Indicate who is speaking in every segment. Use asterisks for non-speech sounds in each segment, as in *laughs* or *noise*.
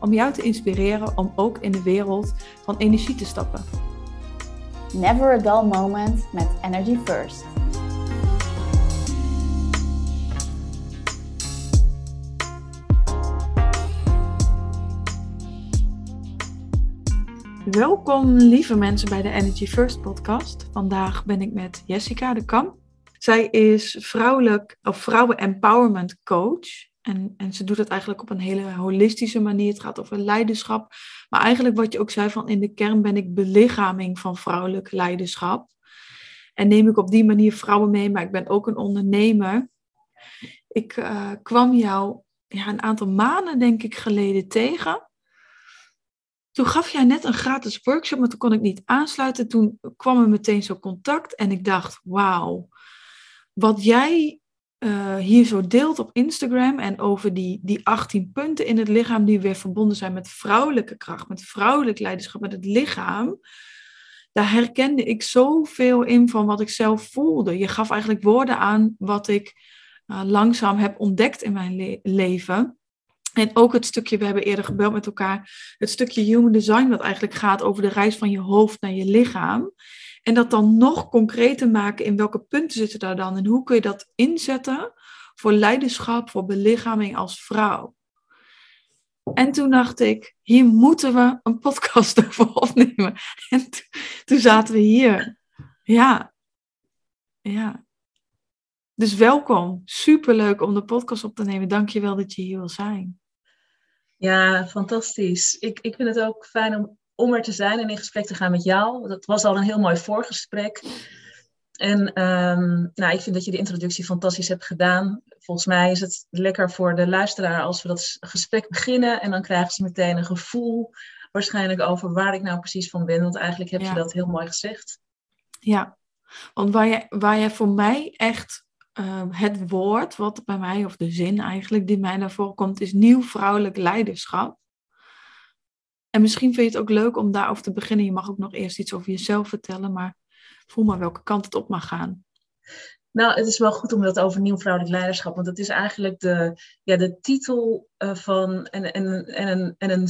Speaker 1: om jou te inspireren om ook in de wereld van energie te stappen.
Speaker 2: Never a dull moment met Energy First.
Speaker 1: Welkom lieve mensen bij de Energy First podcast. Vandaag ben ik met Jessica de Kam. Zij is vrouwelijk of vrouwen empowerment coach. En, en ze doet het eigenlijk op een hele holistische manier. Het gaat over leiderschap. Maar eigenlijk wat je ook zei van in de kern ben ik belichaming van vrouwelijk leiderschap. En neem ik op die manier vrouwen mee, maar ik ben ook een ondernemer. Ik uh, kwam jou ja, een aantal maanden denk ik geleden tegen. Toen gaf jij net een gratis workshop, maar toen kon ik niet aansluiten. Toen kwam er meteen zo contact en ik dacht, wauw, wat jij uh, hier zo deelt op Instagram en over die, die 18 punten in het lichaam die weer verbonden zijn met vrouwelijke kracht, met vrouwelijk leiderschap, met het lichaam. Daar herkende ik zoveel in van wat ik zelf voelde. Je gaf eigenlijk woorden aan wat ik uh, langzaam heb ontdekt in mijn le leven. En ook het stukje, we hebben eerder gebeld met elkaar, het stukje human design, wat eigenlijk gaat over de reis van je hoofd naar je lichaam. En dat dan nog concreter maken in welke punten zitten daar dan en hoe kun je dat inzetten voor leiderschap, voor belichaming als vrouw. En toen dacht ik, hier moeten we een podcast *laughs* over opnemen. En toen zaten we hier. Ja, ja. Dus welkom. Superleuk om de podcast op te nemen. Dank je wel dat je hier wil zijn.
Speaker 3: Ja, fantastisch. Ik, ik vind het ook fijn om, om er te zijn en in gesprek te gaan met jou. Dat was al een heel mooi voorgesprek. En um, nou, ik vind dat je de introductie fantastisch hebt gedaan. Volgens mij is het lekker voor de luisteraar als we dat gesprek beginnen. En dan krijgen ze meteen een gevoel waarschijnlijk over waar ik nou precies van ben. Want eigenlijk heb je dat heel mooi gezegd.
Speaker 1: Ja, want waar je, waar je voor mij echt Ehm, het woord wat bij mij, of de zin eigenlijk, die mij naar voren komt, is nieuw vrouwelijk leiderschap. En misschien vind je het ook leuk om daarover te beginnen. Je mag ook nog eerst iets over jezelf vertellen, maar voel maar welke kant het op mag gaan.
Speaker 3: Nou, het is wel goed om dat over nieuw vrouwelijk leiderschap, want dat is eigenlijk de, ja, de titel uh, van en, en, en, een, en een,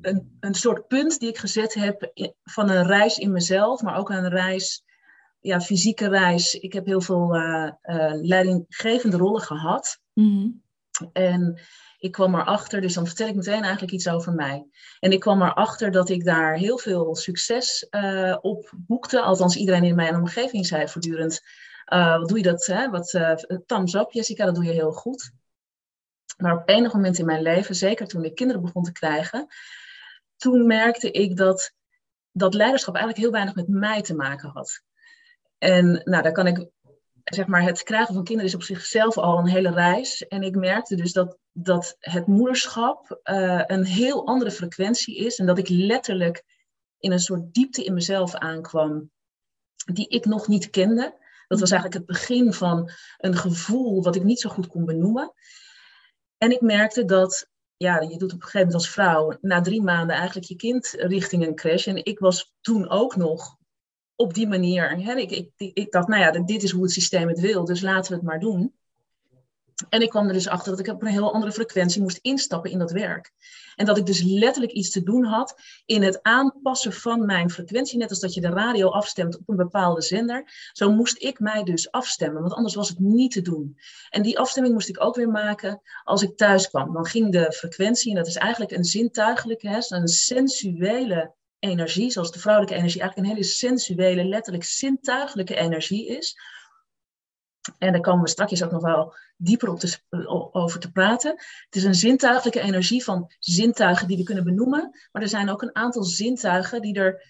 Speaker 3: een, een soort punt die ik gezet heb van een reis in mezelf, maar ook een reis ja, fysieke reis. Ik heb heel veel uh, uh, leidinggevende rollen gehad. Mhm. En ik kwam erachter, dus dan vertel ik meteen eigenlijk iets over mij. En ik kwam erachter dat ik daar heel veel succes uh, op boekte. Althans, iedereen in mijn omgeving zei voortdurend: Wat doe je dat? Hè? Wat, thumbs up, Jessica, dat doe je heel goed. Maar op enig moment in mijn leven, zeker toen ik kinderen begon te krijgen, toen merkte ik dat dat leiderschap eigenlijk heel weinig met mij te maken had. En nou, daar kan ik, zeg maar, het krijgen van kinderen is op zichzelf al een hele reis. En ik merkte dus dat, dat het moederschap uh, een heel andere frequentie is. En dat ik letterlijk in een soort diepte in mezelf aankwam die ik nog niet kende. Dat was eigenlijk het begin van een gevoel wat ik niet zo goed kon benoemen. En ik merkte dat, ja, je doet op een gegeven moment als vrouw na drie maanden eigenlijk je kind richting een crash. En ik was toen ook nog op die manier. Hè, ik, ik, ik dacht, nou ja, dit is hoe het systeem het wil, dus laten we het maar doen. En ik kwam er dus achter dat ik op een heel andere frequentie moest instappen in dat werk. En dat ik dus letterlijk iets te doen had in het aanpassen van mijn frequentie. Net als dat je de radio afstemt op een bepaalde zender. Zo moest ik mij dus afstemmen, want anders was het niet te doen. En die afstemming moest ik ook weer maken als ik thuis kwam. Dan ging de frequentie, en dat is eigenlijk een zintuigelijke, een sensuele energie, zoals de vrouwelijke energie eigenlijk een hele sensuele, letterlijk zintuigelijke energie is. En daar komen we straks ook nog wel dieper op te, over te praten. Het is een zintuigelijke energie van zintuigen die we kunnen benoemen. Maar er zijn ook een aantal zintuigen die, er,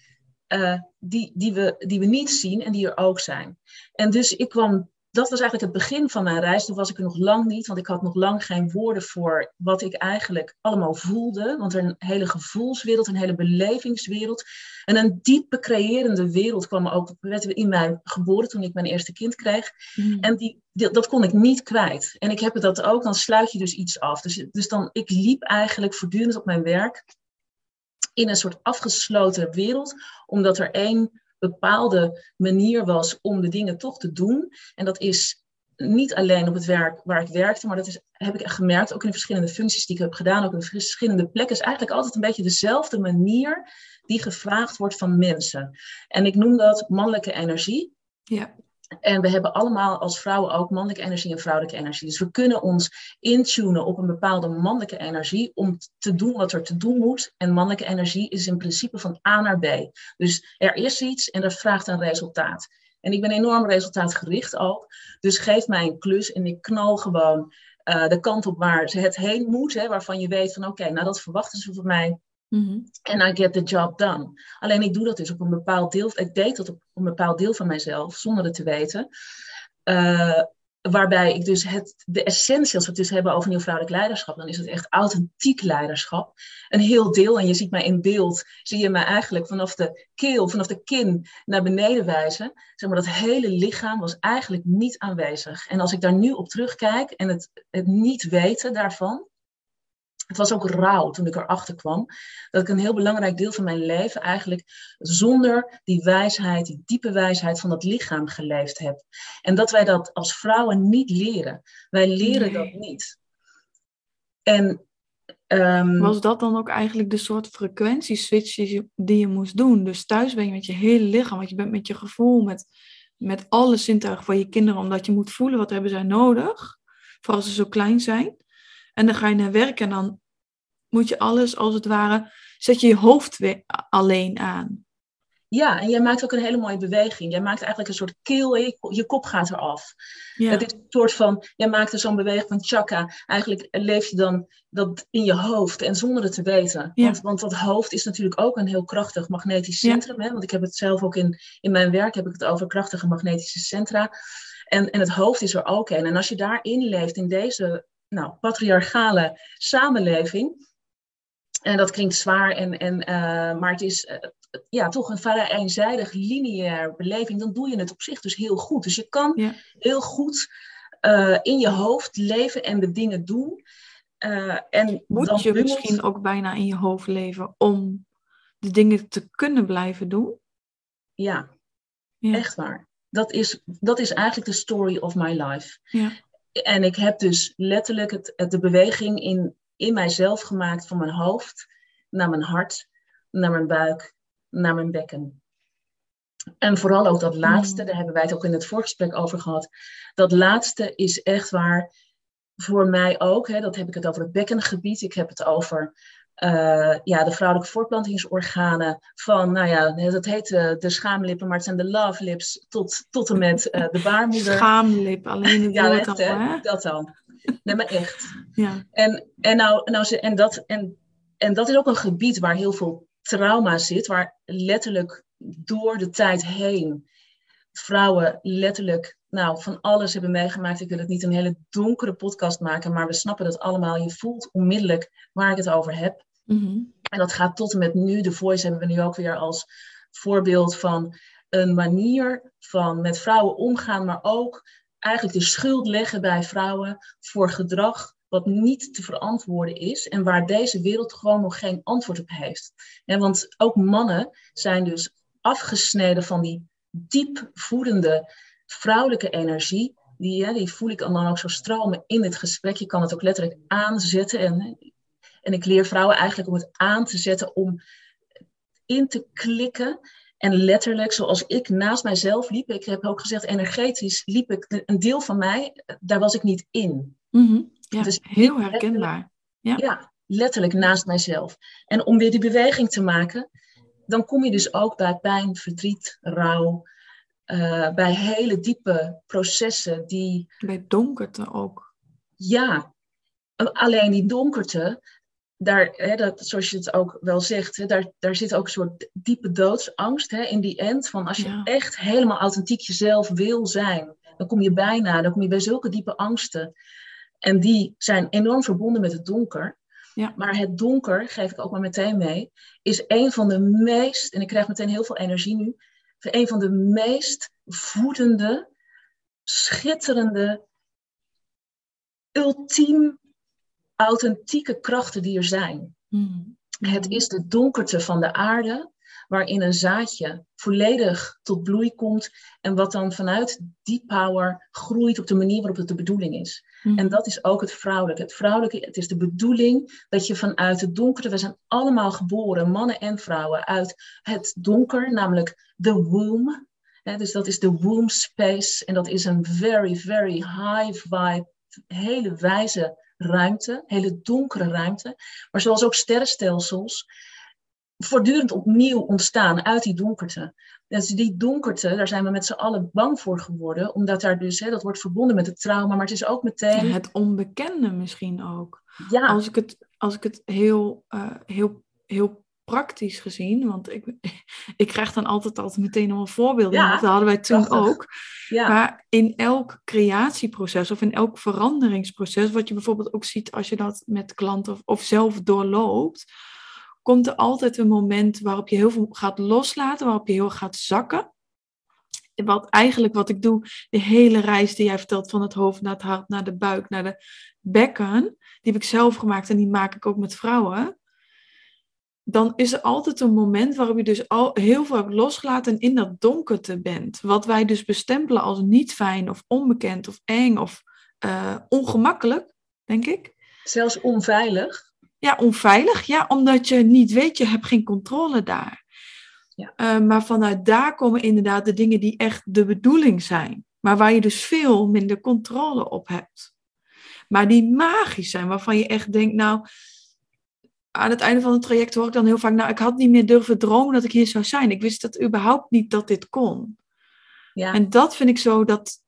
Speaker 3: uh, die, die, we, die we niet zien en die er ook zijn. En dus ik kwam dat was eigenlijk het begin van mijn reis. Toen was ik er nog lang niet, want ik had nog lang geen woorden voor wat ik eigenlijk allemaal voelde. Want er een hele gevoelswereld, een hele belevingswereld en een diepe creërende wereld kwam ook in mij geboren toen ik mijn eerste kind kreeg. Mm. En die, dat kon ik niet kwijt. En ik heb het dat ook, dan sluit je dus iets af. Dus, dus dan, ik liep eigenlijk voortdurend op mijn werk in een soort afgesloten wereld, omdat er één bepaalde manier was om de dingen toch te doen. En dat is niet alleen op het werk waar ik werkte, maar dat is, heb ik gemerkt, ook in de verschillende functies die ik heb gedaan, ook in verschillende plekken, is eigenlijk altijd een beetje dezelfde manier die gevraagd wordt van mensen. En ik noem dat mannelijke energie.
Speaker 1: Ja.
Speaker 3: En we hebben allemaal als vrouwen ook mannelijke energie en vrouwelijke energie. Dus we kunnen ons intunen op een bepaalde mannelijke energie om te doen wat er te doen moet. En mannelijke energie is in principe van A naar B. Dus er is iets en dat vraagt een resultaat. En ik ben enorm resultaatgericht ook. Dus geef mij een klus en ik knal gewoon uh, de kant op waar ze het heen moet. Hè, waarvan je weet van oké, nou dat verwachten ze van mij. Mhm. En I get the job done. Alleen ik doe dat dus op een bepaald deel. Ik deed dat op een bepaald deel van mijzelf, zonder het te weten. Uh, waarbij ik dus het, de essentie, als we het dus hebben over nieuw vrouwelijk leiderschap, dan is het echt authentiek leiderschap. Een heel deel, en je ziet mij in beeld, zie je mij eigenlijk vanaf de keel, vanaf de kin naar beneden wijzen. Zeg maar, dat hele lichaam was eigenlijk niet aanwezig. En als ik daar nu op terugkijk en het, het niet weten daarvan, het was ook rauw toen ik erachter kwam dat ik een heel belangrijk deel van mijn leven eigenlijk zonder die wijsheid, die diepe wijsheid van dat lichaam geleefd heb. En dat wij dat als vrouwen niet leren. Wij leren dat niet. En
Speaker 1: um, was dat dan ook eigenlijk de soort frequentieswitch die, die je moest doen? Dus thuis ben je met je hele lichaam, want je bent met je gevoel, met, met alle zintuigen van je kinderen, omdat je moet voelen wat hebben zij nodig, vooral als ze zo klein zijn. En dan ga je naar werk en dan moet je alles als het ware, zet je je hoofd weer alleen aan.
Speaker 3: Ja, en jij maakt ook een hele mooie beweging. Jij maakt eigenlijk een soort keel, je, kop gaat eraf. Ja. Het is een soort van, jij maakt er zo'n beweging van chakra. Eigenlijk leef je dan dat in je hoofd en zonder het te weten. Ja. Want, want dat hoofd is natuurlijk ook een heel krachtig magnetisch centrum. Hè? Want ik heb het zelf ook in, in mijn werk, heb ik het over krachtige magnetische centra. En, en het hoofd is er ook een. En als je daarin leeft, in deze nou, patriarchale samenleving. En dat klinkt zwaar, en, en, uh, maar het is uh, ja, toch een vrij eenzijdig, lineair beleving. Dan doe je het op zich dus heel goed. Dus je kan ja. heel goed uh, in je hoofd leven en de dingen doen. en
Speaker 1: Moet
Speaker 3: dan
Speaker 1: je misschien ook bijna in je hoofd leven om de dingen te kunnen blijven doen?
Speaker 3: Ja, ja. echt waar. Dat is, dat is eigenlijk de story of my life.
Speaker 1: Ja.
Speaker 3: En ik heb dus letterlijk het, het, de beweging in, in mijzelf gemaakt van mijn hoofd naar mijn hart, naar mijn buik, naar mijn bekken. En vooral ook dat laatste, mm. daar hebben wij het ook in het voorgesprek over gehad. Dat laatste is echt waar voor mij ook. Hè, dat heb ik het over het bekkengebied. Ik heb het over uh, ja, de vrouwelijke voortplantingsorganen van, nou ja, dat heet uh, de schaamlippen, maar het zijn de love lips tot, tot en met uh, de baarmoeder.
Speaker 1: Schaamlip, alleen het *laughs*
Speaker 3: ja, echt,
Speaker 1: al, hè?
Speaker 3: Dat dan. Nee, maar echt.
Speaker 1: Ja.
Speaker 3: En, en, nou, nou, en, dat, en, en dat is ook een gebied waar heel veel trauma zit, waar letterlijk door de tijd heen vrouwen letterlijk nou, van alles hebben meegemaakt. Ik wil het niet een hele donkere podcast maken, maar we snappen dat allemaal. Je voelt onmiddellijk waar ik het over heb.
Speaker 1: Mhm.
Speaker 3: En dat gaat tot en met nu. De Voice hebben we nu ook weer als voorbeeld van een manier van met vrouwen omgaan, maar ook eigenlijk de schuld leggen bij vrouwen voor gedrag wat niet te verantwoorden is en waar deze wereld gewoon nog geen antwoord op heeft. want ook mannen zijn dus afgesneden van die diep voedende vrouwelijke energie. Die, die voel ik dan ook zo stromen in het gesprek. Je kan het ook letterlijk aanzetten. En en ik leer vrouwen eigenlijk om het aan te zetten, om in te klikken. En letterlijk, zoals ik naast mijzelf liep, ik heb ook gezegd, energetisch liep ik, een deel van mij, daar was ik niet in.
Speaker 1: Mm Ja, dus heel herkenbaar. Ja.
Speaker 3: ja, letterlijk naast mijzelf. En om weer die beweging te maken, dan kom je dus ook bij pijn, verdriet, rouw, uh, bij hele diepe processen die.
Speaker 1: Bij donkerte ook.
Speaker 3: Ja, alleen die donkerte, daar, hè, dat, zoals je het ook wel zegt, hè, daar, daar zit ook een soort diepe doodsangst hè, in die end. Van als je
Speaker 1: Ja.
Speaker 3: echt helemaal authentiek jezelf wil zijn, dan kom je bijna, dan kom je bij zulke diepe angsten. En die zijn enorm verbonden met het donker.
Speaker 1: Ja.
Speaker 3: Maar het donker, geef ik ook maar meteen mee, is een van de meest, en ik krijg meteen heel veel energie nu, een van de meest voedende, schitterende, ultiem authentieke krachten die er zijn.
Speaker 1: Mm.
Speaker 3: Het is de donkerte van de aarde, waarin een zaadje volledig tot bloei komt en wat dan vanuit die power groeit op de manier waarop het de bedoeling is.
Speaker 1: Mm.
Speaker 3: En dat is ook het vrouwelijke. Het vrouwelijke, het is de bedoeling dat je vanuit het donkere, we zijn allemaal geboren, mannen en vrouwen, uit het donker, namelijk de womb. Dus dat is de womb space en dat is een very, very high vibe, hele wijze ruimte, hele donkere ruimte. Maar zoals ook sterrenstelsels voortdurend opnieuw ontstaan uit die donkerte. Dus die donkerte, daar zijn we met z'n allen bang voor geworden, omdat daar dus, hè, dat wordt verbonden met het trauma, maar het is ook meteen,
Speaker 1: Het onbekende misschien ook.
Speaker 3: ja,
Speaker 1: Als ik het, als ik het heel, eh, heel, heel praktisch gezien, want ik, *laughs* ik krijg dan altijd, altijd meteen al een voorbeeld.
Speaker 3: Ja,
Speaker 1: dat hadden wij toen
Speaker 3: prachtig.
Speaker 1: ook.
Speaker 3: ja,
Speaker 1: Maar in elk creatieproces of in elk veranderingsproces, wat je bijvoorbeeld ook ziet als je dat met klanten of, of zelf doorloopt, komt er altijd een moment waarop je heel veel gaat loslaten, waarop je heel gaat zakken. Wat eigenlijk wat ik doe, de hele reis die jij vertelt van het hoofd naar het hart, naar de buik, naar de bekken, die heb ik zelf gemaakt en die maak ik ook met vrouwen. Dan is er altijd een moment waarop je dus al heel veel hebt losgelaten en in dat donkerte bent. Wat wij dus bestempelen als niet fijn of onbekend of eng of eh, ongemakkelijk, denk ik.
Speaker 3: zelfs onveilig.
Speaker 1: Ja, onveilig. Ja, omdat je niet weet, je hebt geen controle daar.
Speaker 3: Ja.
Speaker 1: Eh, maar vanuit daar komen inderdaad de dingen die echt de bedoeling zijn. Maar waar je dus veel minder controle op hebt. Maar die magisch zijn, waarvan je echt denkt, nou, aan het einde van het traject hoor ik dan heel vaak, nou, ik had niet meer durven dromen dat ik hier zou zijn. Ik wist dat überhaupt niet dat dit kon.
Speaker 3: Ja,
Speaker 1: En dat vind ik zo dat,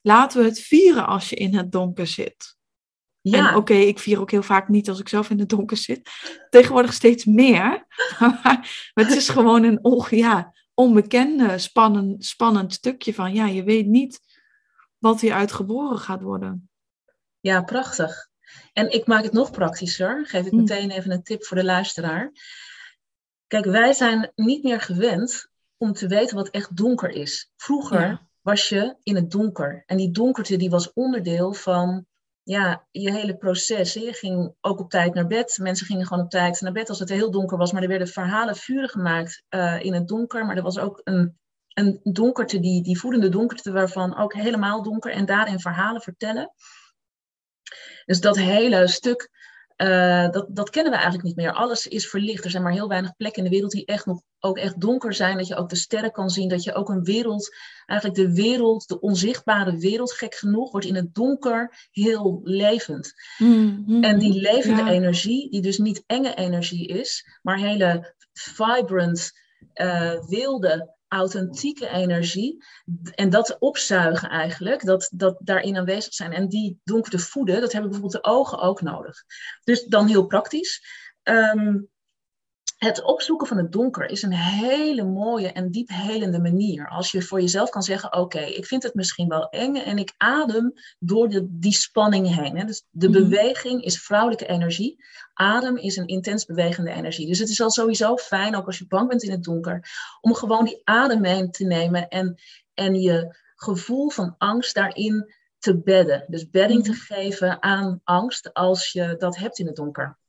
Speaker 1: laten we het vieren als je in het donker zit.
Speaker 3: ja.
Speaker 1: En oké, ik vier ook heel vaak niet als ik zelf in het donker zit. Tegenwoordig steeds meer. *laughs* maar het is gewoon een onge- ja, onbekende, spannend, spannend stukje van, ja, je weet niet wat hieruit geboren gaat worden.
Speaker 3: Ja, prachtig. En ik maak het nog praktischer. Geef ik
Speaker 1: Mm.
Speaker 3: meteen even een tip voor de luisteraar. Kijk, wij zijn niet meer gewend om te weten wat echt donker is. Vroeger
Speaker 1: Ja.
Speaker 3: was je in het donker. En die donkerte die was onderdeel van ja, je hele proces. Je ging ook op tijd naar bed. Mensen gingen gewoon op tijd naar bed als het heel donker was. Maar er werden verhalen vuren gemaakt eh, in het donker. Maar er was ook een, een donkerte, die, die voedende donkerte waarvan ook helemaal donker. En daarin verhalen vertellen. Dus dat hele stuk, eh, dat, dat kennen we eigenlijk niet meer. Alles is verlicht. Er zijn maar heel weinig plekken in de wereld die echt nog ook echt donker zijn. Dat je ook de sterren kan zien. Dat je ook een wereld, eigenlijk de wereld, de onzichtbare wereld, gek genoeg, wordt in het donker heel levend. En die levende
Speaker 1: Ja.
Speaker 3: energie, die dus niet enge energie is, maar hele vibrant, eh, wilde, authentieke energie. En dat opzuigen eigenlijk, dat, dat daarin aanwezig zijn. En die donkerte voeden, dat hebben bijvoorbeeld de ogen ook nodig. Dus dan heel praktisch. Ehm, het opzoeken van het donker is een hele mooie en diep helende manier. Als je voor jezelf kan zeggen: Oké, ik vind het misschien wel eng en ik adem door de, die spanning heen. Hè. Dus de
Speaker 1: Mhm.
Speaker 3: beweging is vrouwelijke energie. Adem is een intens bewegende energie. Dus het is al sowieso fijn, ook als je bang bent in het donker, om gewoon die adem mee te nemen en, en je gevoel van angst daarin te bedden. Dus bedding te
Speaker 1: Mhm.
Speaker 3: geven aan angst als je dat hebt in het donker.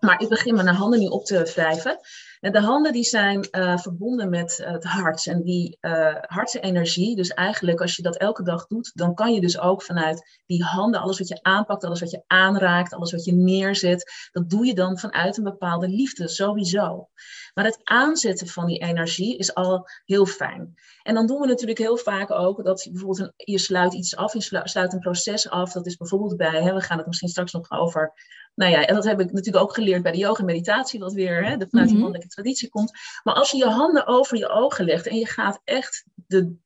Speaker 3: Maar ik begin mijn handen nu op te wrijven. En de handen die zijn eh, verbonden met het hart. En die eh hartsenergie, dus eigenlijk als je dat elke dag doet, dan kan je dus ook vanuit die handen, alles wat je aanpakt, alles wat je aanraakt, alles wat je neerzet, dat doe je dan vanuit een bepaalde liefde, sowieso. Maar het aanzetten van die energie is al heel fijn. En dan doen we natuurlijk heel vaak ook dat je bijvoorbeeld een, je sluit iets af, je slu- sluit een proces af. Dat is bijvoorbeeld bij, hè, we gaan het misschien straks nog over. Nou ja, en dat heb ik natuurlijk ook geleerd bij de yoga en meditatie, wat weer hè, de, vanuit die
Speaker 1: Mhm.
Speaker 3: mannelijke traditie komt. Maar als je je handen over je ogen legt en je gaat echt de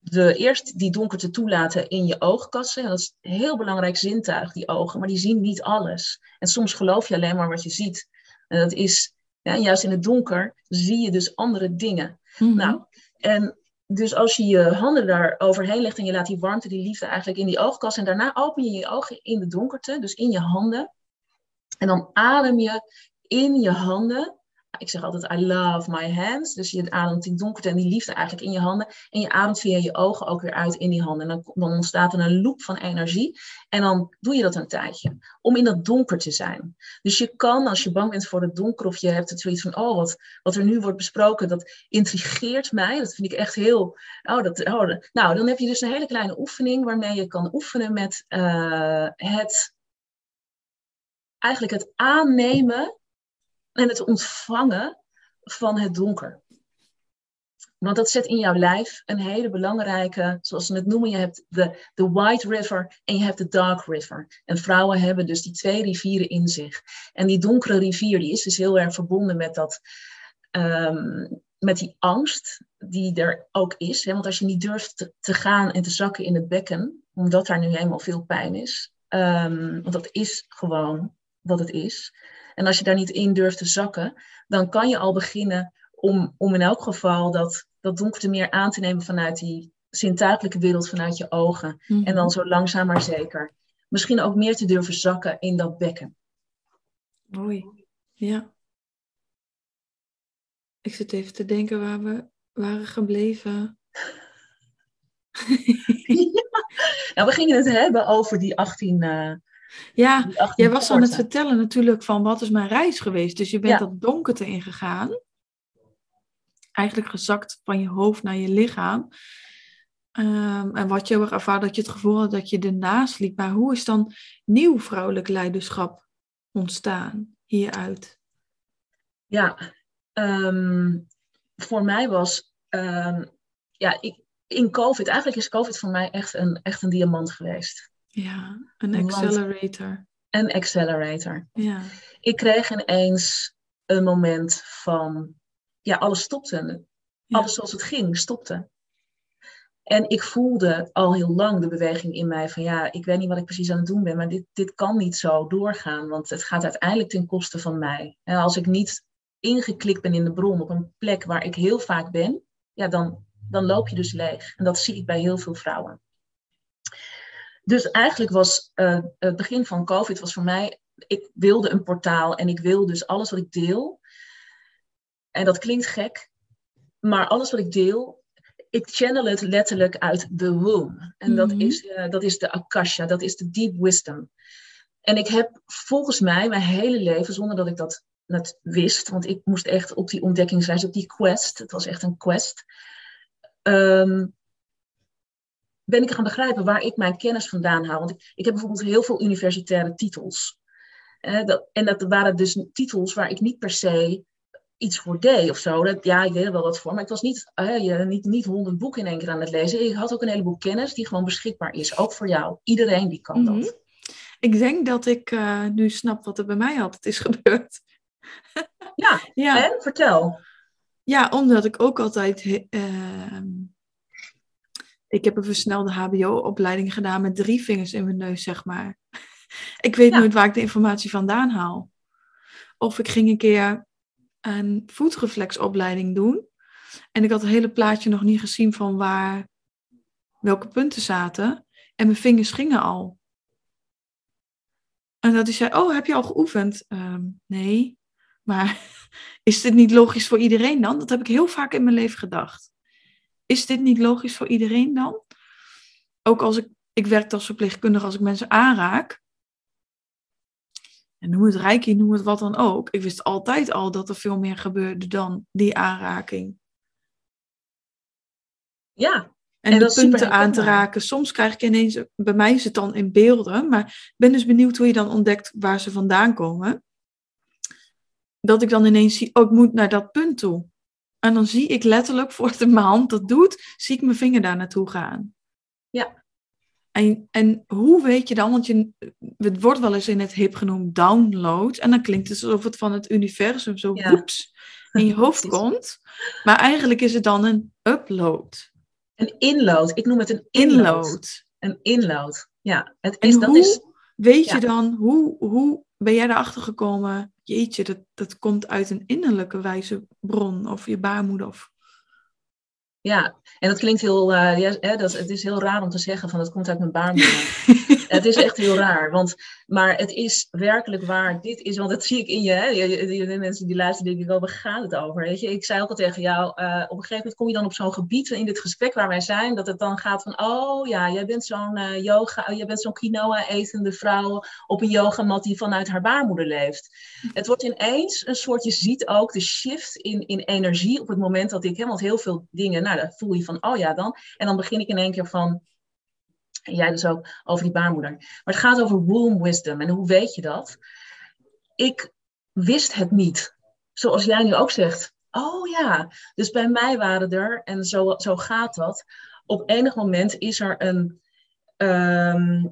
Speaker 3: de, eerst die donkerte toelaten in je oogkassen. Dat is een heel belangrijk zintuig, die ogen, maar die zien niet alles. En soms geloof je alleen maar wat je ziet. En dat is, ja, juist in het donker zie je dus andere dingen.
Speaker 1: Mhm.
Speaker 3: Nou, en dus als je je handen daar overheen legt en je laat die warmte, die liefde eigenlijk in die oogkas en daarna open je je ogen in de donkerte, dus in je handen. En dan adem je in je handen. Ik zeg altijd I love my hands. Dus je ademt die donkerte en die liefde eigenlijk in je handen. En je ademt via je ogen ook weer uit in die handen. En dan, dan ontstaat er een loop van energie. En dan doe je dat een tijdje. Om in dat donker te zijn. Dus je kan, als je bang bent voor het donker. Of je hebt het zoiets van, oh, wat, wat er nu wordt besproken. Dat intrigeert mij. Dat vind ik echt heel... Oh, dat, oh, nou, dan heb je dus een hele kleine oefening. Waarmee je kan oefenen met eh, het... Eigenlijk het aannemen en het ontvangen van het donker. Want dat zet in jouw lijf een hele belangrijke, zoals ze het noemen, je hebt de, de White River en je hebt de Dark River. En vrouwen hebben dus die twee rivieren in zich. En die donkere rivier, die is dus heel erg verbonden met dat, ehm, met die angst die er ook is. Hè? Want als je niet durft te, gaan en te zakken in het bekken, omdat daar nu helemaal veel pijn is, ehm, want dat is gewoon wat het is. En als je daar niet in durft te zakken, dan kan je al beginnen om, om in elk geval dat, dat donkerte meer aan te nemen vanuit die zintuigelijke wereld, vanuit je ogen.
Speaker 1: Mhm.
Speaker 3: En dan zo langzaam maar zeker. Misschien ook meer te durven zakken in dat bekken.
Speaker 1: Mooi. Ja. Ik zit even te denken waar we waren gebleven. *laughs*
Speaker 3: Nou, we gingen het hebben over die 18. eh,
Speaker 1: Ja,
Speaker 3: die 18
Speaker 1: jij was aan het vertellen natuurlijk van wat is mijn reis geweest. Dus je bent
Speaker 3: Ja.
Speaker 1: dat donkerte ingegaan. Eigenlijk gezakt van je hoofd naar je lichaam. Ehm, en wat je heel erg ervaart, dat je het gevoel had dat je ernaast liep. Maar hoe is dan nieuw vrouwelijk leiderschap ontstaan hieruit?
Speaker 3: Ja, ehm, voor mij was, ehm, ja, ik, in COVID, eigenlijk is COVID voor mij echt een, echt een diamant geweest.
Speaker 1: Ja, een accelerator.
Speaker 3: Een accelerator.
Speaker 1: Ja.
Speaker 3: Ik kreeg ineens een moment van, ja, alles stopte.
Speaker 1: Ja.
Speaker 3: Alles zoals het ging, stopte. En ik voelde al heel lang de beweging in mij van, ja, ik weet niet wat ik precies aan het doen ben, maar dit, dit kan niet zo doorgaan, want het gaat uiteindelijk ten koste van mij. En als ik niet ingeklikt ben in de bron op een plek waar ik heel vaak ben, ja, dan, dan loop je dus leeg. En dat zie ik bij heel veel vrouwen. Dus eigenlijk was eh, het begin van COVID was voor mij, ik wilde een portaal en ik wil dus alles wat ik deel. En dat klinkt gek, maar alles wat ik deel, ik channel het letterlijk uit de womb. En dat,
Speaker 1: Mhm.
Speaker 3: is, eh, dat is de akasha, dat is de deep wisdom. En ik heb volgens mij mijn hele leven, zonder dat ik dat net wist, want ik moest echt op die ontdekkingsreis, op die quest, het was echt een quest, ehm, ben ik gaan begrijpen waar ik mijn kennis vandaan haal. Want ik, ik heb bijvoorbeeld heel veel universitaire titels. Eh, dat, en dat waren dus titels waar ik niet per se iets voor deed of zo. Dat, ja, ik deed er wel wat voor, maar ik was niet, eh, je, niet, niet honderd boeken in één keer aan het lezen. Ik had ook een heleboel kennis die gewoon beschikbaar is, ook voor jou. Iedereen die kan
Speaker 1: Mhm.
Speaker 3: dat.
Speaker 1: Ik denk dat ik eh, nu snap wat er bij mij altijd is *laughs* gebeurd.
Speaker 3: Ja,
Speaker 1: Ja,
Speaker 3: en vertel.
Speaker 1: ja omdat ik ook altijd. ehm, ik heb een versnelde HBO-opleiding gedaan met drie vingers in mijn neus, zeg maar. *laughs* Ik weet
Speaker 3: Ja.
Speaker 1: nooit waar ik de informatie vandaan haal. Of ik ging een keer een voetreflexopleiding doen. En ik had het hele plaatje nog niet gezien van waar welke punten zaten. En mijn vingers gingen al. En dat hij zei, oh, heb je al geoefend? Ehm, nee. Maar *laughs* is dit niet logisch voor iedereen dan? Dat heb ik heel vaak in mijn leven gedacht. Is dit niet logisch voor iedereen dan? Ook als ik, ik werk als verpleegkundige, als ik mensen aanraak. En noem het reiki, noem het wat dan ook. Ik wist altijd al dat er veel meer gebeurde dan die aanraking.
Speaker 3: Ja,
Speaker 1: En,
Speaker 3: En
Speaker 1: de punten aan te raken. Soms krijg ik ineens, bij mij is het dan in beelden, maar ik ben dus benieuwd hoe je dan ontdekt waar ze vandaan komen. Dat ik dan ineens zie, oh, ik moet naar dat punt toe. En dan zie ik letterlijk, voordat mijn hand dat doet, zie ik mijn vinger daar naartoe gaan.
Speaker 3: Ja.
Speaker 1: En, en hoe weet je dan, want je, het wordt wel eens in het hip genoemd download, en dan klinkt het alsof het van het universum zo
Speaker 3: Ja.
Speaker 1: woeps in je *laughs* hoofd komt. Maar eigenlijk is het dan een upload.
Speaker 3: Een inload. Ik noem het een inload.
Speaker 1: Inload.
Speaker 3: Een inload. Ja, het
Speaker 1: En
Speaker 3: is, dat
Speaker 1: hoe
Speaker 3: is.
Speaker 1: weet je dan, hoe, hoe ben jij erachter gekomen? Jeetje, dat, dat komt uit een innerlijke wijze bron of je baarmoeder. Of...
Speaker 3: Ja, en dat klinkt heel. eh, ja, hè, dat, het is heel raar om te zeggen van het komt uit mijn *laughs* baarmoeder. Het is echt heel raar. Want, maar het is werkelijk waar. Dit is, want dat zie ik in je. Hè, die mensen die luisteren, denken wel, waar gaat het over? Weet je? Ik zei ook al tegen jou, eh, op een gegeven moment kom je dan op zo'n gebied in dit gesprek waar wij zijn, dat het dan gaat van, oh ja, jij bent zo'n eh, yoga, oh, jij bent zo'n quinoa-etende vrouw op een yogamat die vanuit haar baarmoeder leeft. Het wordt ineens een soort, je ziet ook de shift in, in energie op het moment dat ik, hè, want heel veel dingen, nou, dan voel je van, oh ja, dan. En dan begin ik in één keer van, en jij dus ook over die baarmoeder. Maar het gaat over womb wisdom. En hoe weet je dat? Ik wist het niet. Zoals jij nu ook zegt. Oh ja, dus bij mij waren er, en zo, zo gaat dat. Op enig moment is er een. ehm,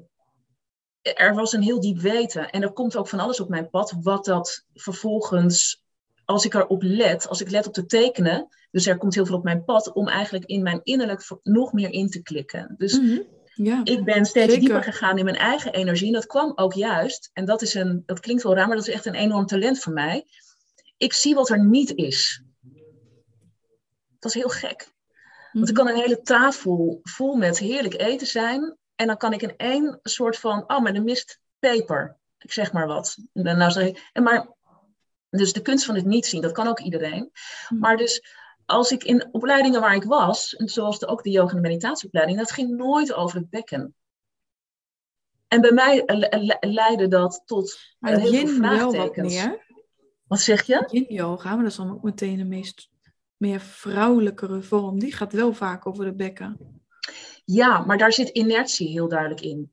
Speaker 3: er was een heel diep weten. En er komt ook van alles op mijn pad, wat dat vervolgens, als ik erop let, als ik let op te tekenen, dus er komt heel veel op mijn pad, om eigenlijk in mijn innerlijk nog meer in te klikken. Dus
Speaker 1: Mhm. Ja.
Speaker 3: ik ben steeds
Speaker 1: Zeker.
Speaker 3: dieper gegaan in mijn eigen energie. En dat kwam ook juist, en dat, is een, dat klinkt wel raar, maar dat is echt een enorm talent voor mij. Ik zie wat er niet is. Dat is heel gek. Want er kan een hele tafel vol met heerlijk eten zijn. En dan kan ik in één soort van, oh, maar er mist peper. Ik zeg maar wat. En nou zeg ik, en maar, dus de kunst van het niet zien, dat kan ook iedereen.
Speaker 1: Hm.
Speaker 3: Maar dus als ik in opleidingen waar ik was, zoals de, ook de yoga en de meditatieopleiding, dat ging nooit over het bekken. En bij mij le- le- leidde dat tot
Speaker 1: Maar
Speaker 3: heel veel
Speaker 1: yin wel wat
Speaker 3: vraagtekens.
Speaker 1: meer.
Speaker 3: Wat zeg je?
Speaker 1: Yin yoga, maar dat is dan ook meteen de meest meer vrouwelijkere vorm. Die gaat wel vaak over de bekken.
Speaker 3: Ja, maar daar zit inertie heel duidelijk in.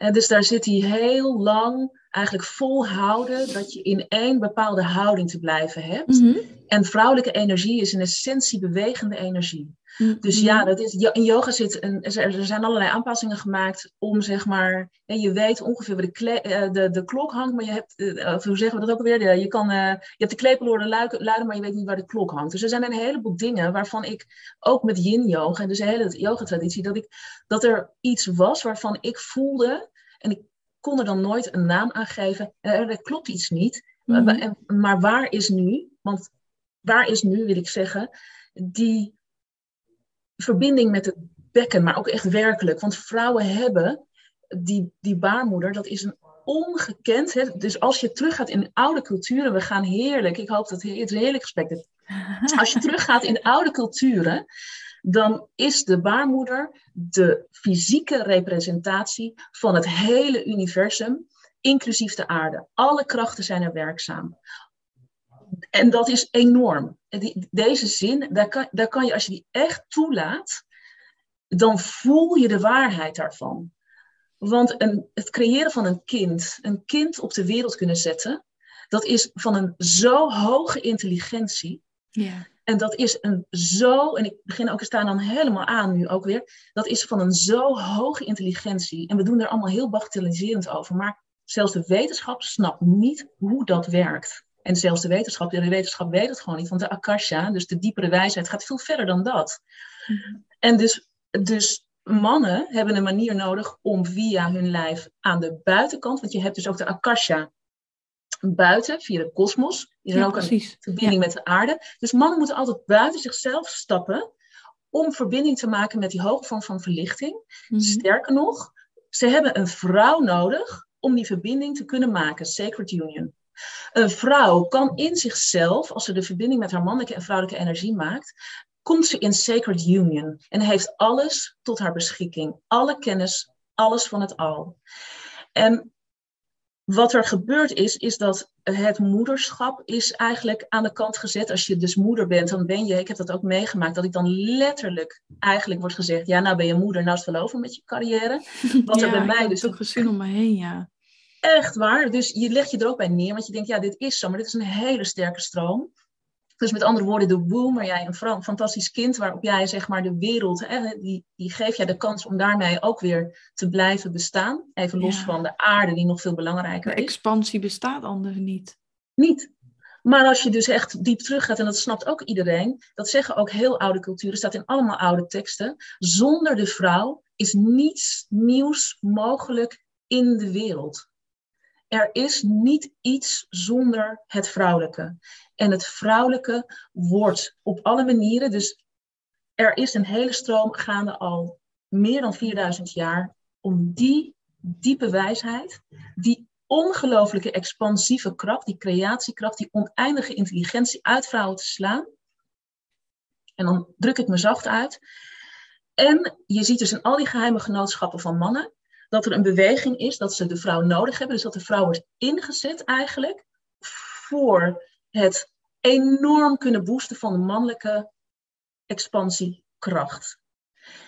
Speaker 3: En dus daar zit hij heel lang eigenlijk volhouden dat je in één bepaalde houding te blijven hebt.
Speaker 1: Mhm.
Speaker 3: En vrouwelijke energie is in essentie bewegende energie. Dus
Speaker 1: Mhm.
Speaker 3: ja, dat is, in yoga zit een, er zijn allerlei aanpassingen gemaakt om zeg maar, je weet ongeveer waar de, kle- eh, de, de klok hangt, maar je hebt, eh, of hoe zeggen we dat ook alweer, De- je, kan, eh, je hebt de klepelorde luiden, luiden, maar je weet niet waar de klok hangt. Dus er zijn een heleboel dingen waarvan ik, ook met yin yoga, dus de hele yoga traditie, dat, ik, dat er iets was waarvan ik voelde, en ik kon er dan nooit een naam aan geven, er klopt iets niet,
Speaker 1: Mhm.
Speaker 3: maar, en- maar waar is nu, want waar is nu, wil ik zeggen, die verbinding met het bekken, maar ook echt werkelijk. Want vrouwen hebben die, die baarmoeder, dat is een ongekend. Hè? Dus als je teruggaat in oude culturen, we gaan heerlijk, ik hoop dat het heerlijk gesprek. is. *laughs* Als je teruggaat in oude culturen, dan is de baarmoeder de fysieke representatie van het hele universum, inclusief de aarde. Alle krachten zijn er werkzaam. En dat is enorm. En die- deze zin, daar kan, daar kan je, als je die echt toelaat, dan voel je de waarheid daarvan. Want een, het creëren van een kind, een kind op de wereld kunnen zetten, dat is van een zo hoge intelligentie.
Speaker 1: Ja.
Speaker 3: En dat is een zo, en ik begin ook, er staan dan helemaal aan nu ook weer, dat is van een zo hoge intelligentie. En we doen er allemaal heel bagatelliserend over, maar zelfs de wetenschap snapt niet hoe dat werkt. En zelfs de wetenschap, de wetenschap weet het gewoon niet, want de akasha, dus de diepere wijsheid, gaat veel verder dan dat.
Speaker 1: Mhm.
Speaker 3: En dus, dus mannen hebben een manier nodig om via hun lijf aan de buitenkant, want je hebt dus ook de akasha buiten, via de kosmos, die is
Speaker 1: Ja,
Speaker 3: ook een verbinding met de aarde. Dus mannen moeten altijd buiten zichzelf stappen om verbinding te maken met die hoge vorm van verlichting.
Speaker 1: Mhm.
Speaker 3: Sterker nog, ze hebben een vrouw nodig om die verbinding te kunnen maken, sacred union. Een vrouw kan in zichzelf, als ze de verbinding met haar mannelijke en vrouwelijke energie maakt, komt ze in sacred union en heeft alles tot haar beschikking. Alle kennis, alles van het al. En wat er gebeurd is, is dat het moederschap is eigenlijk aan de kant gezet. Als je dus moeder bent, dan ben je, ik heb dat ook meegemaakt, dat ik dan letterlijk eigenlijk wordt gezegd, ja, nou ben je moeder, nou is het wel over met je carrière. Wat er bij mij dus
Speaker 1: ook gezien om me heen, ja.
Speaker 3: Echt waar. Dus je legt je er ook bij neer, want je denkt, ja, dit is zo, maar dit is een hele sterke stroom. Dus met andere woorden, de womb, waar jij een fantastisch kind, waarop jij zeg maar de wereld, hè, die, die geeft jij de kans om daarmee ook weer te blijven bestaan. Even los
Speaker 1: Ja.
Speaker 3: van de aarde, die nog veel
Speaker 1: De
Speaker 3: belangrijker is.
Speaker 1: expansie bestaat anders niet.
Speaker 3: Niet. Maar als je dus echt diep teruggaat, en dat snapt ook iedereen, dat zeggen ook heel oude culturen, staat in allemaal oude teksten. Zonder de vrouw is niets nieuws mogelijk in de wereld. Er is niet iets zonder het vrouwelijke. En het vrouwelijke wordt op alle manieren, dus er is een hele stroom gaande al meer dan 4000 jaar om die diepe wijsheid, die ongelooflijke expansieve kracht, die creatiekracht, die oneindige intelligentie uit vrouwen te slaan. En dan druk ik me zacht uit. En je ziet dus in al die geheime genootschappen van mannen dat er een beweging is dat ze de vrouw nodig hebben. Dus dat de vrouw wordt ingezet eigenlijk voor het enorm kunnen boosten van de mannelijke expansiekracht.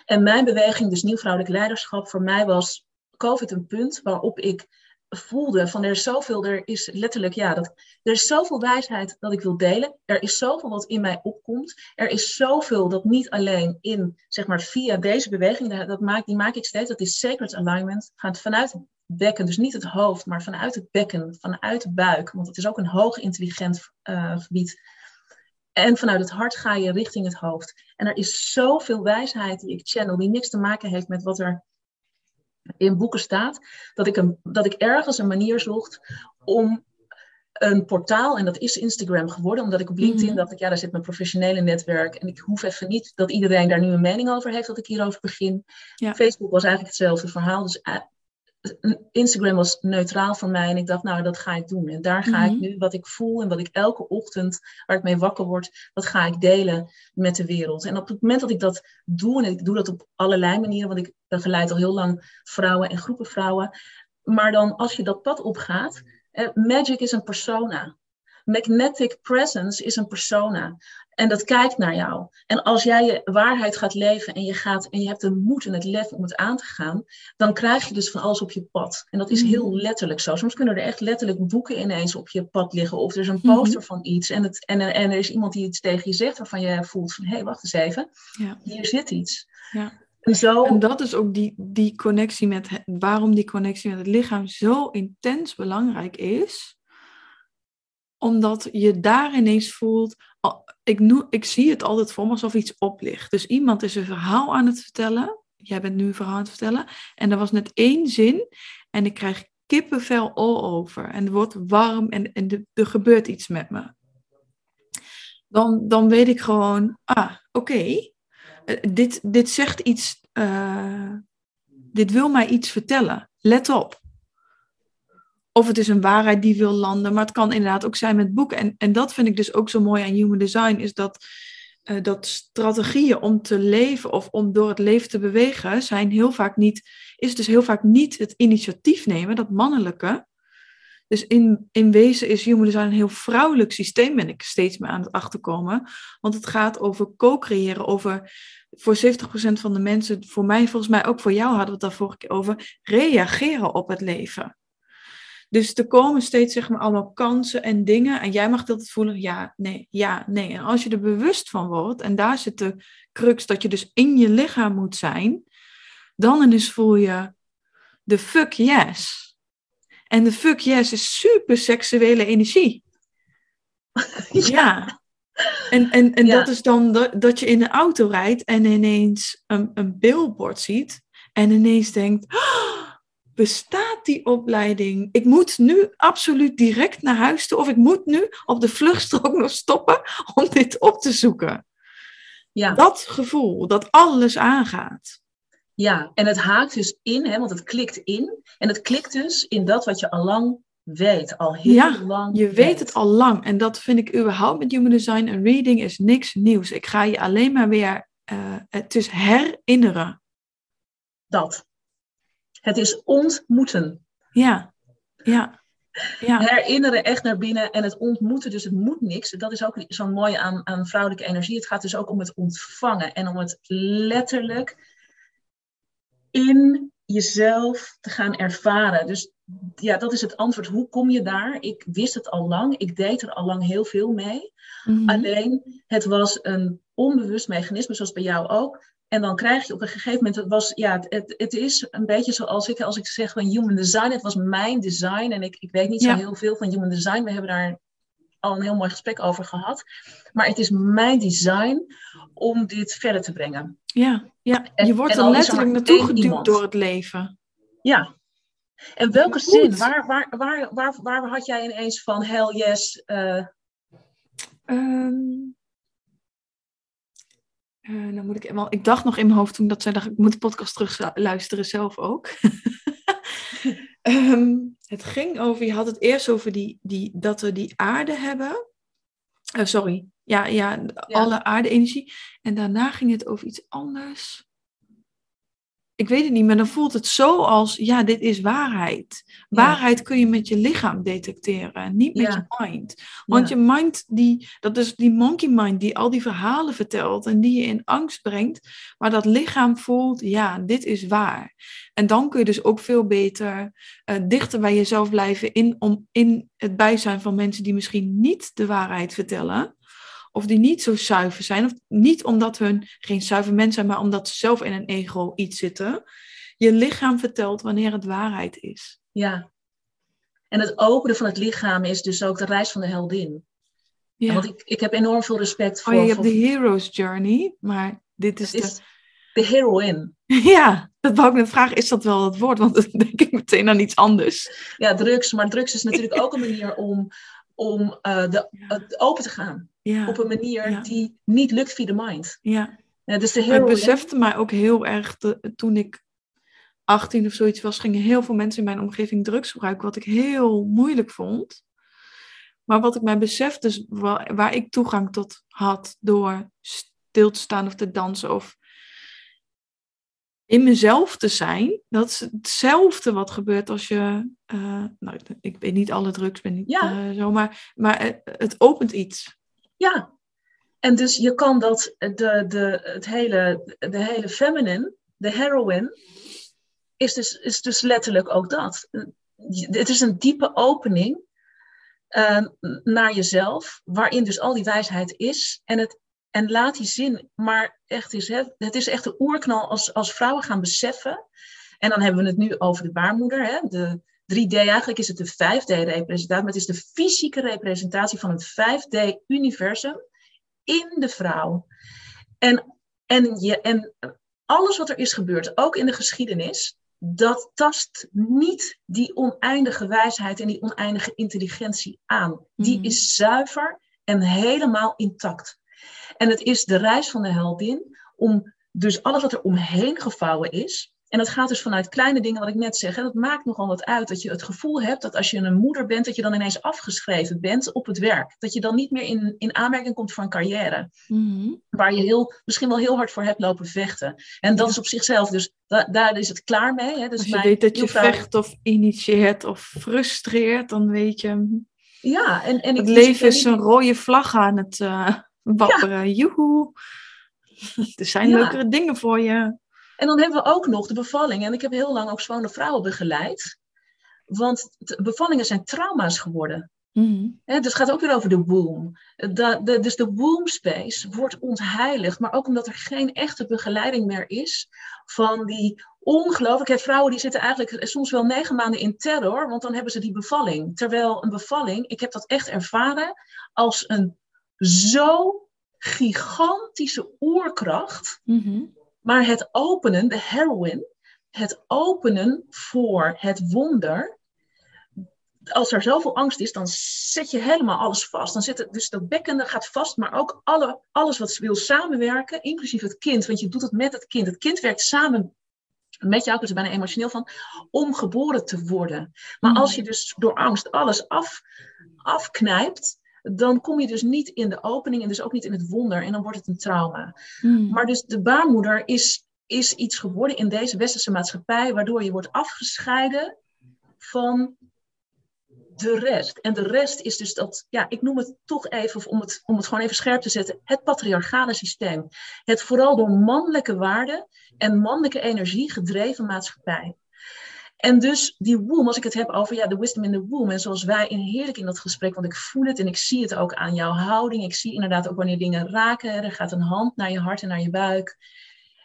Speaker 3: En mijn beweging, dus nieuw vrouwelijk leiderschap, voor mij was COVID een punt waarop ik voelde van er is zoveel, er is letterlijk, ja, dat, er is zoveel wijsheid dat ik wil delen. Er is zoveel wat in mij opkomt. Er is zoveel dat niet alleen in, zeg maar, via deze beweging, dat maak, die maak ik steeds, dat is sacred alignment, gaat vanuit het bekken, dus niet het hoofd, maar vanuit het bekken, vanuit de buik, want het is ook een hoog intelligent uh, gebied. En vanuit het hart ga je richting het hoofd. En er is zoveel wijsheid die ik channel, die niks te maken heeft met wat er in boeken staat, dat ik, een, dat ik ergens een manier zocht om een portaal, en dat is Instagram geworden, omdat ik op LinkedIn mm dacht, ik, ja, daar zit mijn professionele netwerk en ik hoef even niet dat iedereen daar nu een mening over heeft dat ik hierover begin. Ja. Facebook was eigenlijk hetzelfde verhaal, dus eh, Instagram was neutraal voor mij en ik dacht, nou, dat ga ik doen. En daar ga ik mhm. nu wat ik voel en wat ik elke ochtend, waar ik mee wakker word, dat ga ik delen met de wereld. En op het moment dat ik dat doe, en ik doe dat op allerlei manieren, want ik begeleid al heel lang vrouwen en groepen vrouwen, maar dan als je dat pad opgaat, eh, magic is een persona. Magnetic presence is een persona. En dat kijkt naar jou. En als jij je waarheid gaat leven en je, gaat, en je hebt de moed en het lef om het aan te gaan, dan krijg je dus van alles op je pad. En dat is heel mhm. letterlijk zo. Soms kunnen er echt letterlijk boeken ineens op je pad liggen. Of er is een mhm. poster van iets. En, het, en, en er is iemand die iets tegen je zegt waarvan je voelt van hé, hey, wacht eens even. Ja. Hier zit iets.
Speaker 1: Ja. En, zo... en dat is ook die, die connectie met waarom die connectie met het lichaam zo intens belangrijk is omdat je daar ineens voelt, ik, noem, ik zie het altijd voor me alsof iets oplicht. Dus iemand is een verhaal aan het vertellen. Jij bent nu een verhaal aan het vertellen. En er was net één zin en ik krijg kippenvel all over. En het wordt warm en, en er gebeurt iets met me. Dan, dan weet ik gewoon, ah, oké. Eh, dit, dit zegt iets, uh, dit wil mij iets vertellen. Let op. Of het is een waarheid die wil landen, maar het kan inderdaad ook zijn met boeken. En, en dat vind ik dus ook zo mooi aan human design, is dat, uh, dat strategieën om te leven of om door het leven te bewegen, zijn heel vaak niet, is dus heel vaak niet het initiatief nemen, dat mannelijke. Dus in, in wezen is human design een heel vrouwelijk systeem, ben ik steeds meer aan het achterkomen. Want het gaat over co-creëren, over voor 70% van de mensen, voor mij volgens mij ook voor jou hadden we het daar vorige keer over, reageren op het leven. Dus er komen steeds zeg maar allemaal kansen en dingen. En jij mag altijd voelen, ja, nee, ja, nee. En als je er bewust van wordt, en daar zit de crux dat je dus in je lichaam moet zijn, dan ineens voel je de fuck yes. En de fuck yes is super seksuele energie. *laughs* ja. En, en, en dat is dan dat, dat je in een auto rijdt en ineens een, een billboard ziet en ineens denkt, oh, bestaat die opleiding? Ik moet nu absoluut direct naar huis toe of ik moet nu op de vluchtstrook *laughs* nog stoppen om dit op te zoeken. Ja. Dat gevoel, dat alles aangaat.
Speaker 3: Ja, en het haakt dus in, hè, want het klikt in. En het klikt dus in dat wat je al lang weet, al heel ja, lang.
Speaker 1: Je weet. het al lang. En dat vind ik überhaupt met Human Design. Een reading is niks nieuws. Ik ga je alleen maar weer, uh, het is herinneren.
Speaker 3: Dat. Het is ontmoeten.
Speaker 1: Ja, ja. Ja.
Speaker 3: Herinneren echt naar binnen en het ontmoeten, dus het moet niks. Dat is ook zo mooi aan, aan vrouwelijke energie. Het gaat dus ook om het ontvangen en om het letterlijk in jezelf te gaan ervaren. Dus ja, dat is het antwoord. Hoe kom je daar? Ik wist het al lang. Ik deed er al lang heel veel mee. Mhm. Alleen, het was een onbewust mechanisme, zoals bij jou ook. En dan krijg je op een gegeven moment, het, was, ja, het, het is een beetje zoals ik, als ik zeg van human design, het was mijn design. En ik, ik weet niet zo heel veel van human design. We hebben daar al een heel mooi gesprek over gehad. Maar het is mijn design om dit verder te brengen.
Speaker 1: Ja, ja.
Speaker 3: En-
Speaker 1: je wordt er
Speaker 3: er
Speaker 1: letterlijk naartoe geduwd
Speaker 3: iemand.
Speaker 1: door het leven.
Speaker 3: Ja. En welke
Speaker 1: Goed.
Speaker 3: zin? Waar, waar, waar, waar, waar had jij ineens van hell yes? eh,
Speaker 1: Ehm eh, nou moet ik, want ik dacht nog in mijn hoofd toen dat zij dacht, ik moet de podcast terug luisteren zelf ook. *laughs* Ehm, het ging over, je had het eerst over die, die, dat we die aarde hebben. Eh, sorry, ja, ja, alle aarde-energie. En daarna ging het over iets anders. Ik weet het niet, maar dan voelt het zo als, ja, dit is waarheid. Waarheid kun je met je lichaam detecteren, niet met
Speaker 3: Ja.
Speaker 1: je mind. Want
Speaker 3: ja.
Speaker 1: je mind, die, dat is die monkey mind die al die verhalen vertelt en die je in angst brengt. Maar dat lichaam voelt, ja, dit is waar. En dan kun je dus ook veel beter eh, dichter bij jezelf blijven in, om, in het bijzijn van mensen die misschien niet de waarheid vertellen. Of die niet zo zuiver zijn. Of niet omdat hun geen zuiver mens zijn, maar omdat ze zelf in een ego iets zitten. Je lichaam vertelt wanneer het waarheid is.
Speaker 3: ja. En het openen van het lichaam is dus ook de reis van de heldin.
Speaker 1: Ja.
Speaker 3: Want ik, ik heb enorm veel respect voor.
Speaker 1: Oh, je hebt
Speaker 3: voor
Speaker 1: de hero's journey, maar dit is de...
Speaker 3: de heroine. *laughs*
Speaker 1: Ja, dat wou ik net vragen, is dat wel het woord? Want dan denk ik meteen aan iets anders.
Speaker 3: Ja, drugs. Maar drugs is natuurlijk *laughs* ook een manier om, om eh, de, open te gaan.
Speaker 1: Ja,
Speaker 3: Op een manier
Speaker 1: Ja.
Speaker 3: die niet lukt via de mind.
Speaker 1: ja.
Speaker 3: Ja, dus de
Speaker 1: Maar ik besefte mij ook heel erg, de- toen ik 18 of zoiets was, gingen heel veel mensen in mijn omgeving drugs gebruiken, wat ik heel moeilijk vond. Maar wat ik mij besefte, waar ik toegang tot had door stil te staan of te dansen of in mezelf te zijn, dat is hetzelfde wat gebeurt als je, eh, nou, ik weet niet alle drugs, ben niet
Speaker 3: Ja.
Speaker 1: eh, zo, maar, maar het, het opent iets.
Speaker 3: Ja. En dus je kan dat, de, de, het hele, de hele feminine, de heroine, is dus, is dus letterlijk ook dat. Het is een diepe opening eh, naar jezelf, waarin dus al die wijsheid is. En, het, en laat die zin maar echt is, hè, het is echt de oerknal als, als vrouwen gaan beseffen. En dan hebben we het nu over de baarmoeder, hè, de 3D, eigenlijk is het de 5D-representatie, maar het is de fysieke representatie van het 5D-universum in de vrouw. En, en, je, en alles wat er is gebeurd, ook in de geschiedenis, dat tast niet die oneindige wijsheid en die oneindige intelligentie aan. Die
Speaker 1: Mhm.
Speaker 3: is zuiver en helemaal intact. En het is de reis van de heldin om dus alles wat er omheen gevouwen is. En dat gaat dus vanuit kleine dingen, wat ik net zeg. Hè, dat maakt nogal wat uit dat je het gevoel hebt dat als je een moeder bent, dat je dan ineens afgeschreven bent op het werk. Dat je dan niet meer in, in aanmerking komt voor een carrière
Speaker 1: Mhm.
Speaker 3: waar je heel, misschien wel heel hard voor hebt lopen vechten. En dat
Speaker 1: Ja.
Speaker 3: is op zichzelf, dus da- daar is het klaar mee. Hè? Dus
Speaker 1: Als je weet dat je vecht of initieert of frustreert, dan weet je, hm,
Speaker 3: Ja, en, en ik
Speaker 1: het
Speaker 3: ik
Speaker 1: leven is een rode vlag aan het eh wapperen. Joehoe. *laughs* Er zijn
Speaker 3: Ja.
Speaker 1: leukere dingen voor je.
Speaker 3: En dan hebben we ook nog de bevalling. En ik heb heel lang ook zwangere vrouwen begeleid. Want bevallingen zijn trauma's geworden.
Speaker 1: Mhm.
Speaker 3: Dus het gaat ook weer over de womb. De, de, dus de womb space wordt ontheiligd. Maar ook omdat er geen echte begeleiding meer is van die ongelooflijk. hè, Vrouwen die zitten eigenlijk soms wel negen maanden in terror, want dan hebben ze die bevalling. Terwijl een bevalling, ik heb dat echt ervaren als een zo gigantische oerkracht.
Speaker 1: Mhm.
Speaker 3: Maar het openen, de heroin, het openen voor het wonder. Als er zoveel angst is, dan zet je helemaal alles vast. Dan zit het, dus dat bekken gaat vast, maar ook alle, alles wat wil samenwerken, inclusief het kind. Want je doet het met het kind. Het kind werkt samen met jou, ik er bijna emotioneel van, om geboren te worden. Maar
Speaker 1: Mhm.
Speaker 3: als je dus door angst alles af, afknijpt, dan kom je dus niet in de opening en dus ook niet in het wonder. En dan wordt het een trauma.
Speaker 1: Mhm.
Speaker 3: Maar dus de baarmoeder is, is iets geworden in deze westerse maatschappij, waardoor je wordt afgescheiden van de rest. En de rest is dus dat, ja, ik noem het toch even, of om het, om het gewoon even scherp te zetten, het patriarchale systeem. Het vooral door mannelijke waarden en mannelijke energie gedreven maatschappij. En dus die womb, als ik het heb over ja, de wisdom in the womb, en zoals wij in heerlijk in dat gesprek, want ik voel het en ik zie het ook aan jouw houding. Ik zie inderdaad ook wanneer dingen raken, er gaat een hand naar je hart en naar je buik.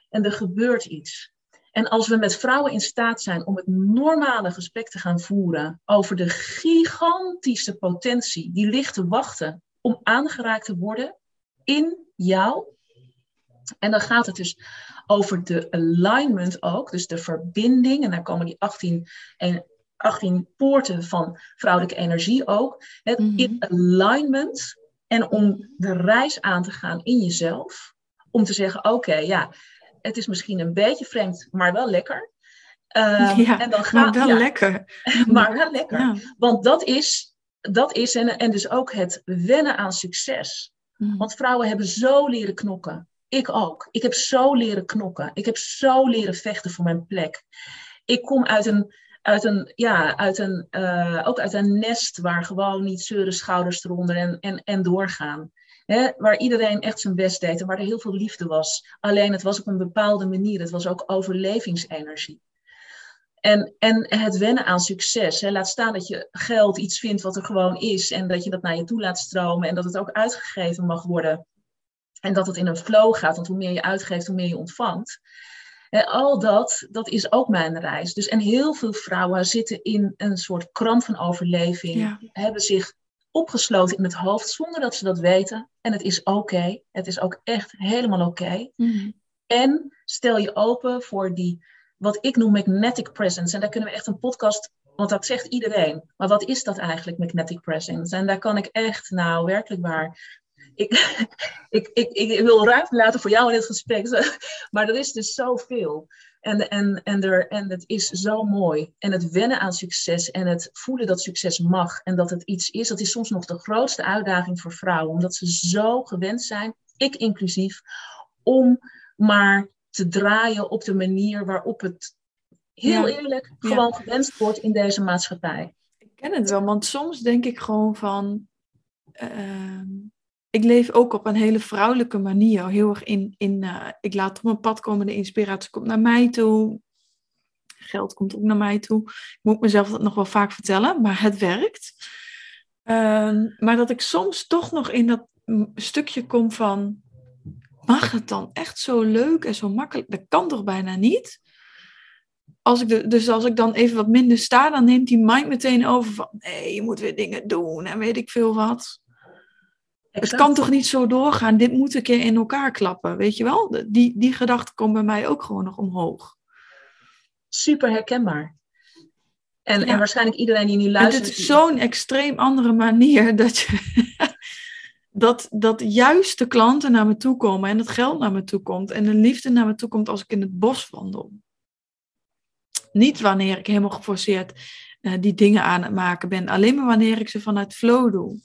Speaker 3: En er gebeurt iets. En als we met vrouwen in staat zijn om het normale gesprek te gaan voeren over de gigantische potentie die ligt te wachten om aangeraakt te worden in jou. En dan gaat het dus over de alignment ook, dus de verbinding. En daar komen die 18, en 18 poorten van vrouwelijke energie ook. Het mhm. in alignment en om de reis aan te gaan in jezelf. Om te zeggen, oké, ja, het is misschien een beetje vreemd, maar wel lekker.
Speaker 1: Uh, ja, en dan maar wel lekker. *laughs*
Speaker 3: maar wel lekker. Want dat is, dat is en, en dus ook het wennen aan succes. Mhm. Want vrouwen hebben zo leren knokken. Ik ook. Ik heb zo leren knokken. Ik heb zo leren vechten voor mijn plek. Ik kom uit een, uit een, ja, uit een, uh, ook uit een nest waar gewoon niet zeuren schouders eronder en, en, en doorgaan. Hè, waar iedereen echt zijn best deed en waar er heel veel liefde was. Alleen het was op een bepaalde manier. Het was ook overlevingsenergie. En, en het wennen aan succes. Hè. Laat staan dat je geld iets vindt wat er gewoon is. En dat je dat naar je toe laat stromen. En dat het ook uitgegeven mag worden. En dat het in een flow gaat. Want hoe meer je uitgeeft, hoe meer je ontvangt. En al dat, dat is ook mijn reis. Dus, en heel veel vrouwen zitten in een soort kramp van overleving. Hebben zich opgesloten in het hoofd zonder dat ze dat weten. En het is oké. Het is ook echt helemaal oké. Mhm. En stel je open voor die, wat ik noem magnetic presence. En daar kunnen we echt een podcast, want dat zegt iedereen. Maar wat is dat eigenlijk, magnetic presence? En daar kan ik echt, nou werkelijk waar. Ik, *laughs* ik, ik, ik wil ruimte laten voor jou in dit gesprek. *laughs* Maar er is dus zoveel. En, en, en, er, en het is zo mooi. En het wennen aan succes en het voelen dat succes mag en dat het iets is, dat is soms nog de grootste uitdaging voor vrouwen. Omdat ze zo gewend zijn, ik inclusief, om maar te draaien op de manier waarop het heel eerlijk gewoon gewenst wordt in deze maatschappij.
Speaker 1: Ik ken het wel, want soms denk ik gewoon van. Ehm, ik leef ook op een hele vrouwelijke manier. Heel erg in, in uh, ik laat op mijn pad komen, de inspiratie komt naar mij toe. Geld komt ook naar mij toe. Ik moet mezelf dat nog wel vaak vertellen, maar het werkt. Uh, maar dat ik soms toch nog in dat stukje kom van, mag het dan echt zo leuk en zo makkelijk? Dat kan toch bijna niet? Als ik de, dus als ik dan even wat minder sta, dan neemt die mind meteen over van, nee, je moet weer dingen doen en weet ik veel wat. Het kan toch niet zo doorgaan? Dit moet een keer in elkaar klappen, weet je wel? Die, die gedachte komt bij mij ook gewoon nog omhoog.
Speaker 3: Super herkenbaar. En, en waarschijnlijk iedereen die nu luistert.
Speaker 1: het is zo'n extreem andere manier dat, je, *laughs* dat, dat juist de klanten naar me toe komen en het geld naar me toe komt en de liefde naar me toe komt als ik in het bos wandel. Niet wanneer ik helemaal geforceerd uh, die dingen aan het maken ben, alleen maar wanneer ik ze vanuit flow doe.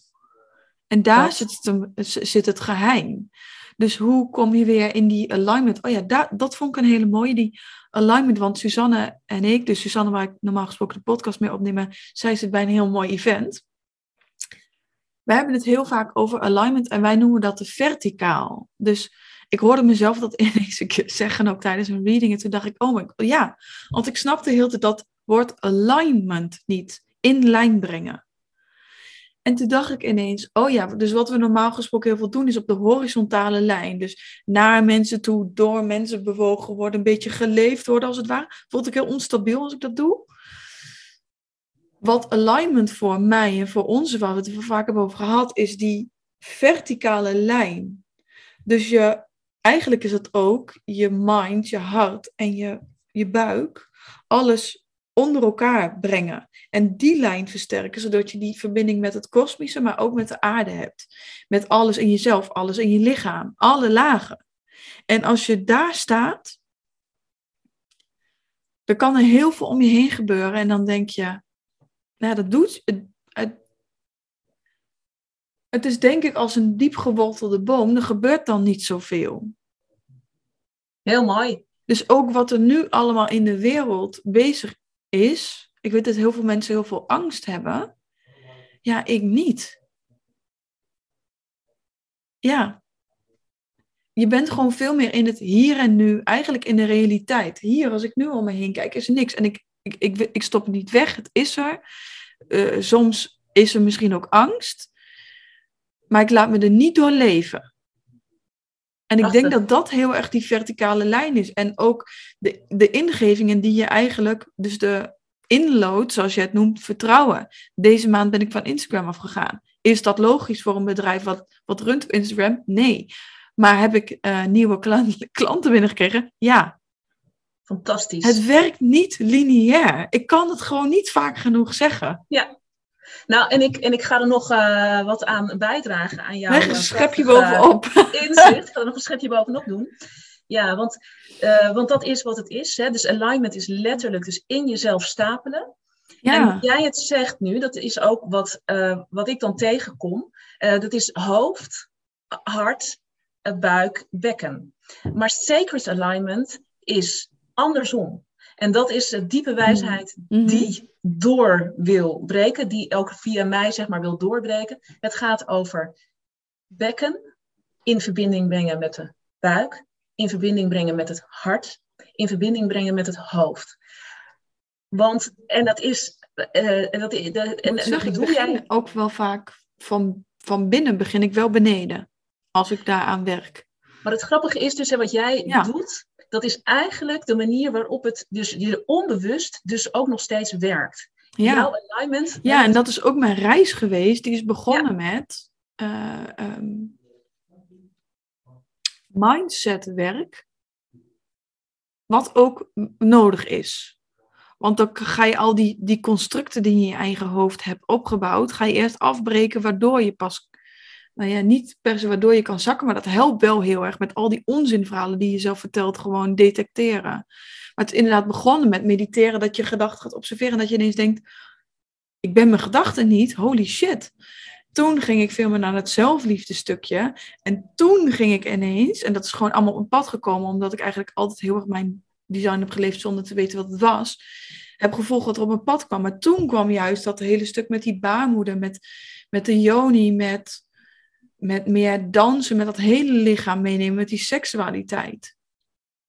Speaker 1: En daar zit het, zit het geheim. Dus hoe kom je weer in die alignment? Oh ja, dat, dat vond ik een hele mooie, die alignment. Want Suzanne en ik, dus Suzanne waar ik normaal gesproken de podcast mee opnemen, zij zit bij een heel mooi event. Wij hebben het heel vaak over alignment en wij noemen dat de verticaal. Dus ik hoorde mezelf dat ineens *laughs* zeggen ook tijdens een reading. En toen dacht ik, oh my god, ja. Want ik snapte heel dat woord alignment niet. In lijn brengen. En toen dacht ik ineens, oh ja, dus wat we normaal gesproken heel veel doen is op de horizontale lijn. Dus naar mensen toe, door mensen bewogen worden, een beetje geleefd worden als het ware. Voelt ik heel onstabiel als ik dat doe. Wat alignment voor mij en voor ons, waar we het er vaak hebben over gehad, is die verticale lijn. Dus je, eigenlijk is het ook je mind, je hart en je, je buik, alles onder elkaar brengen. En die lijn versterken, zodat je die verbinding met het kosmische, maar ook met de aarde hebt. Met alles in jezelf, alles in je lichaam, alle lagen. En als je daar staat, dan kan er heel veel om je heen gebeuren. En dan denk je, nou, dat doet. Het, het, het is denk ik als een diep gewortelde boom, er gebeurt dan niet zoveel.
Speaker 3: Heel mooi.
Speaker 1: Dus ook wat er nu allemaal in de wereld bezig is, ik weet dat heel veel mensen heel veel angst hebben. Ja, ik niet. Ja. Je bent gewoon veel meer in het hier en nu, eigenlijk in de realiteit. Hier, als ik nu om me heen kijk, is er niks. En ik, ik, ik, stop niet weg, het is er. Uh, soms is er misschien ook angst, maar ik laat me er niet door leven. En ik denk dat dat heel erg die verticale lijn is. En ook de, de ingevingen die je eigenlijk, dus de inload, zoals je het noemt, vertrouwen. Deze maand ben ik van Instagram afgegaan. Is dat logisch voor een bedrijf wat, wat runt op Instagram? Nee. Maar heb ik eh, nieuwe klant- *laughs* klanten binnengekregen? Ja.
Speaker 3: Fantastisch.
Speaker 1: Het werkt niet lineair. Ik kan het gewoon niet vaak genoeg zeggen.
Speaker 3: Nou, en ik, en ik ga er nog eh, wat aan bijdragen aan
Speaker 1: Leg een
Speaker 3: eh,
Speaker 1: schepje bovenop. *laughs*
Speaker 3: inzicht. Ik ga er nog een schepje bovenop doen. Ja, want, eh, want dat is wat het is. Hè? Dus alignment is letterlijk dus in jezelf stapelen. En
Speaker 1: Ja,
Speaker 3: hoe jij het zegt nu, dat is ook wat, wat ik dan tegenkom. Dat is hoofd, hart, buik, bekken. Maar sacred alignment is andersom. En dat is de diepe wijsheid
Speaker 1: Mhm.
Speaker 3: die door wil breken, die ook via mij zeg maar wil doorbreken. Het gaat over bekken, in verbinding brengen met de buik, in verbinding brengen met het hart, in verbinding brengen met het hoofd. Want, en dat is, eh, en dat, en, dat
Speaker 1: zeggen, ik begin
Speaker 3: jij,
Speaker 1: ook wel vaak van, van binnen begin ik wel beneden. Als ik daaraan werk.
Speaker 3: maar het grappige is dus, hè, wat jij
Speaker 1: Ja.
Speaker 3: doet, dat is eigenlijk de manier waarop het dus je onbewust dus ook nog steeds werkt.
Speaker 1: Ja.
Speaker 3: Jouw alignment.
Speaker 1: Ja, en dat is ook mijn reis geweest. Die is begonnen met eh, ehm, mindsetwerk. Wat ook nodig is. Want dan ga je al die, die constructen die je in je eigen hoofd hebt opgebouwd, ga je eerst afbreken, waardoor je pas, nou ja, niet per se waardoor je kan zakken, maar dat helpt wel heel erg met al die onzinverhalen die je zelf vertelt, gewoon detecteren. Maar het is inderdaad begonnen met mediteren, dat je gedachten gaat observeren en dat je ineens denkt, ik ben mijn gedachten niet, holy shit. Toen ging ik veel meer naar het zelfliefde stukje. En toen ging ik ineens, en dat is gewoon allemaal op een pad gekomen, omdat ik eigenlijk altijd heel erg mijn design heb geleefd zonder te weten wat het was, heb gevolgd wat er op mijn pad kwam. Maar toen kwam juist dat hele stuk met die baarmoeder, met, met de yoni, met, met meer dansen, met dat hele lichaam meenemen, met die seksualiteit.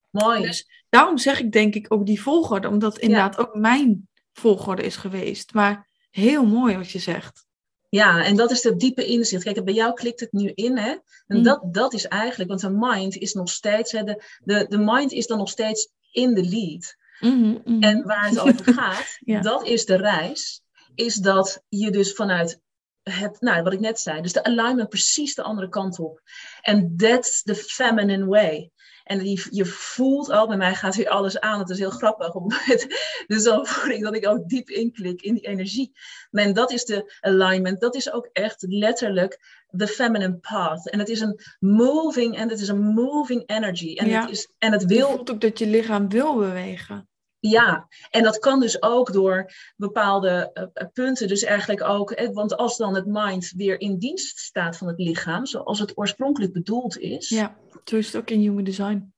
Speaker 3: Mooi.
Speaker 1: Dus daarom zeg ik denk ik ook die volgorde, omdat het inderdaad ook mijn volgorde is geweest. Maar heel mooi wat je zegt.
Speaker 3: Ja, en dat is de diepe inzicht. Kijk, bij jou klikt het nu in, hè? En
Speaker 1: Mm.
Speaker 3: dat, dat is eigenlijk, want de mind is nog steeds, hè, de, de, de mind is dan nog steeds in de lead.
Speaker 1: Mhm, mhm.
Speaker 3: En waar het over *laughs* gaat,
Speaker 1: Ja.
Speaker 3: dat is de reis, is dat je dus vanuit het, nou, wat ik net zei, dus de alignment precies de andere kant op. En that's the feminine way. En die, je voelt al, bij mij gaat weer alles aan. Het is heel grappig. Op het moment, dus dan voel ik dat ik ook diep inklik in die energie. En dat is de alignment. Dat is ook echt letterlijk the feminine path. En het is een moving, en het is een moving energy. En,
Speaker 1: Ja.
Speaker 3: het, is, en het
Speaker 1: Je
Speaker 3: wil
Speaker 1: voelt ook dat je lichaam wil bewegen.
Speaker 3: Ja, en dat kan dus ook door bepaalde eh, eh, punten. Dus eigenlijk ook, eh, want als dan het mind weer in dienst staat van het lichaam, zoals het oorspronkelijk bedoeld is,
Speaker 1: Ja, zo is het ook in human design.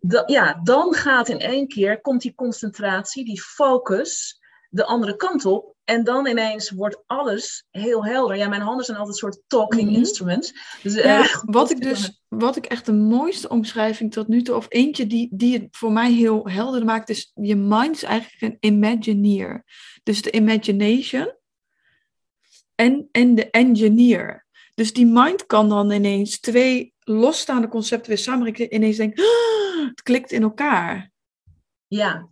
Speaker 3: da- ja, dan gaat in één keer, komt die concentratie, die focus de andere kant op. En dan ineens wordt alles heel helder. Ja, mijn handen zijn altijd een soort talking
Speaker 1: Mhm.
Speaker 3: instruments. Dus, eh,
Speaker 1: wat ik dus, wat ik echt de mooiste omschrijving tot nu toe, of eentje die, die het voor mij heel helder maakt, is je mind is eigenlijk een imagineer. Dus de imagination en, en de engineer. Dus die mind kan dan ineens twee losstaande concepten weer samenbrengen. Ineens denkt, "Ah, het klikt in elkaar.
Speaker 3: Ja,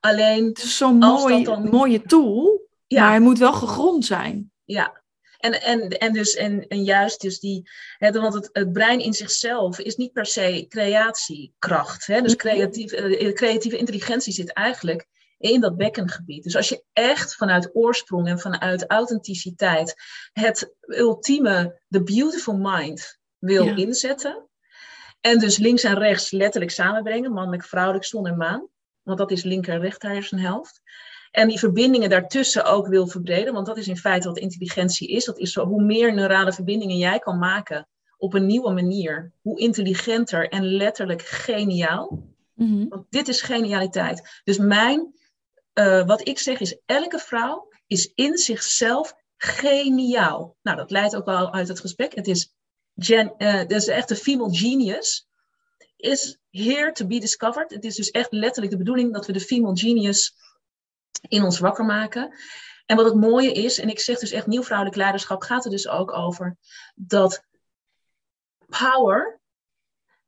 Speaker 3: alleen,
Speaker 1: Het is zo'n mooi,
Speaker 3: dan-
Speaker 1: mooie tool,
Speaker 3: ja.
Speaker 1: maar hij moet wel gegrond zijn.
Speaker 3: Ja, en, en, en, dus, en, en juist dus die, hè, want het, het brein in zichzelf is niet per se creatiekracht. Hè? Dus
Speaker 1: Mhm.
Speaker 3: creatief, eh, creatieve intelligentie zit eigenlijk in dat bekkengebied. Dus als je echt vanuit oorsprong en vanuit authenticiteit het ultieme, the beautiful mind wil
Speaker 1: Ja.
Speaker 3: inzetten. En dus links en rechts letterlijk samenbrengen, mannelijk, vrouwelijk, zon en maan. Want dat is linker en rechter hersenhelft. En die verbindingen daartussen ook wil verbreden. Want dat is in feite wat intelligentie is. Dat is zo, hoe meer neurale verbindingen jij kan maken op een nieuwe manier. Hoe intelligenter en letterlijk geniaal.
Speaker 1: Mhm.
Speaker 3: Want dit is genialiteit. Dus mijn, eh, wat ik zeg is, elke vrouw is in zichzelf geniaal. Nou, dat leidt ook wel uit het gesprek. Het is, gen, dat is echt de female genius. Is here to be discovered. Het is dus echt letterlijk de bedoeling dat we de female genius in ons wakker maken. En wat het mooie is, en ik zeg dus echt nieuw vrouwelijk leiderschap, gaat er dus ook over dat power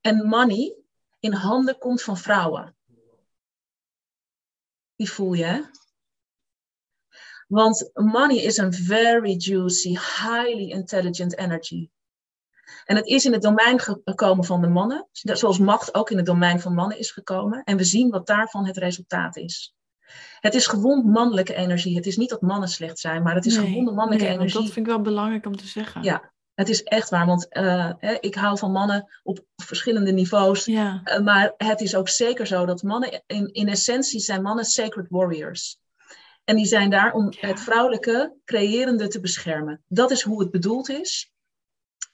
Speaker 3: en money in handen komt van vrouwen. Die voel je, hè? Want money is een very juicy, highly intelligent energy. En het is in het domein gekomen van de mannen, zoals macht ook in het domein van mannen is gekomen. En we zien wat daarvan het resultaat is. Het is gewond mannelijke energie. Het is niet dat mannen slecht zijn, maar het is nee, gewonde mannelijke nee, energie.
Speaker 1: Dat vind ik wel belangrijk om te zeggen.
Speaker 3: Ja, het is echt waar, want uh, ik hou van mannen op verschillende niveaus.
Speaker 1: Ja.
Speaker 3: Uh, maar het is ook zeker zo dat mannen, in, in essentie zijn mannen sacred warriors. En die zijn daar om ja. het vrouwelijke, creërende te beschermen. Dat is hoe het bedoeld is.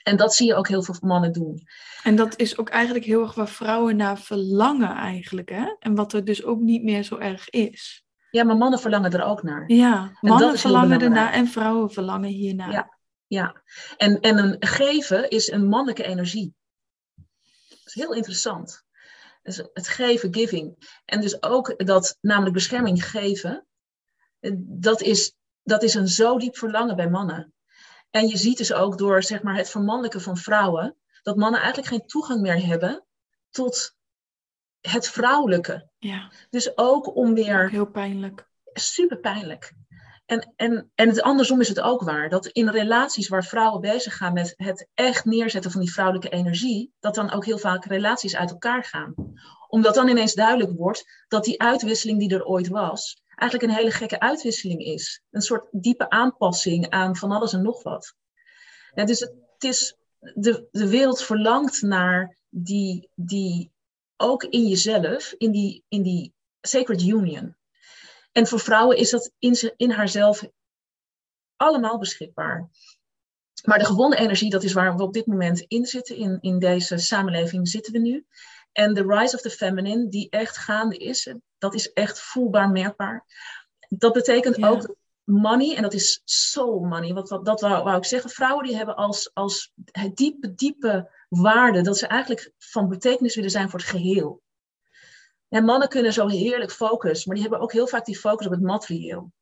Speaker 3: En dat zie je ook heel veel mannen doen.
Speaker 1: En dat is ook eigenlijk heel erg waar vrouwen naar verlangen eigenlijk. Hè? En wat er dus ook niet meer zo erg is.
Speaker 3: Ja, maar mannen verlangen er ook naar.
Speaker 1: Ja, mannen verlangen ernaar en vrouwen verlangen hiernaar.
Speaker 3: Ja, ja. En, en een geven is een mannelijke energie. Dat is heel interessant. Dus het geven, giving. En dus ook dat, namelijk bescherming geven, dat is, dat is een zo diep verlangen bij mannen. En je ziet dus ook door zeg maar, het vermannelijken van vrouwen, dat mannen eigenlijk geen toegang meer hebben tot het vrouwelijke.
Speaker 1: Ja.
Speaker 3: Dus ook om weer.
Speaker 1: Ook heel pijnlijk.
Speaker 3: Super pijnlijk. En, en, en het andersom is het ook waar. Dat in relaties waar vrouwen bezig gaan met het echt neerzetten van die vrouwelijke energie, dat dan ook heel vaak relaties uit elkaar gaan. Omdat dan ineens duidelijk wordt dat die uitwisseling die er ooit was, eigenlijk een hele gekke uitwisseling is. Een soort diepe aanpassing aan van alles en nog wat. Ja, dus het, het is, de, de wereld verlangt naar die, die ook in jezelf, in die, in die sacred union. En voor vrouwen is dat in, in haarzelf allemaal beschikbaar. Maar de gewonde energie, dat is waar we op dit moment in zitten. In, in deze samenleving zitten we nu. En de rise of the feminine, die echt gaande is, dat is echt voelbaar merkbaar. Dat betekent ja. ook money, en dat is soul money. Wat, wat, dat wou, wou ik zeggen. Vrouwen die hebben als, als diepe, diepe waarde dat ze eigenlijk van betekenis willen zijn voor het geheel. En mannen kunnen zo heerlijk focussen, maar die hebben ook heel vaak die focus op het materieel.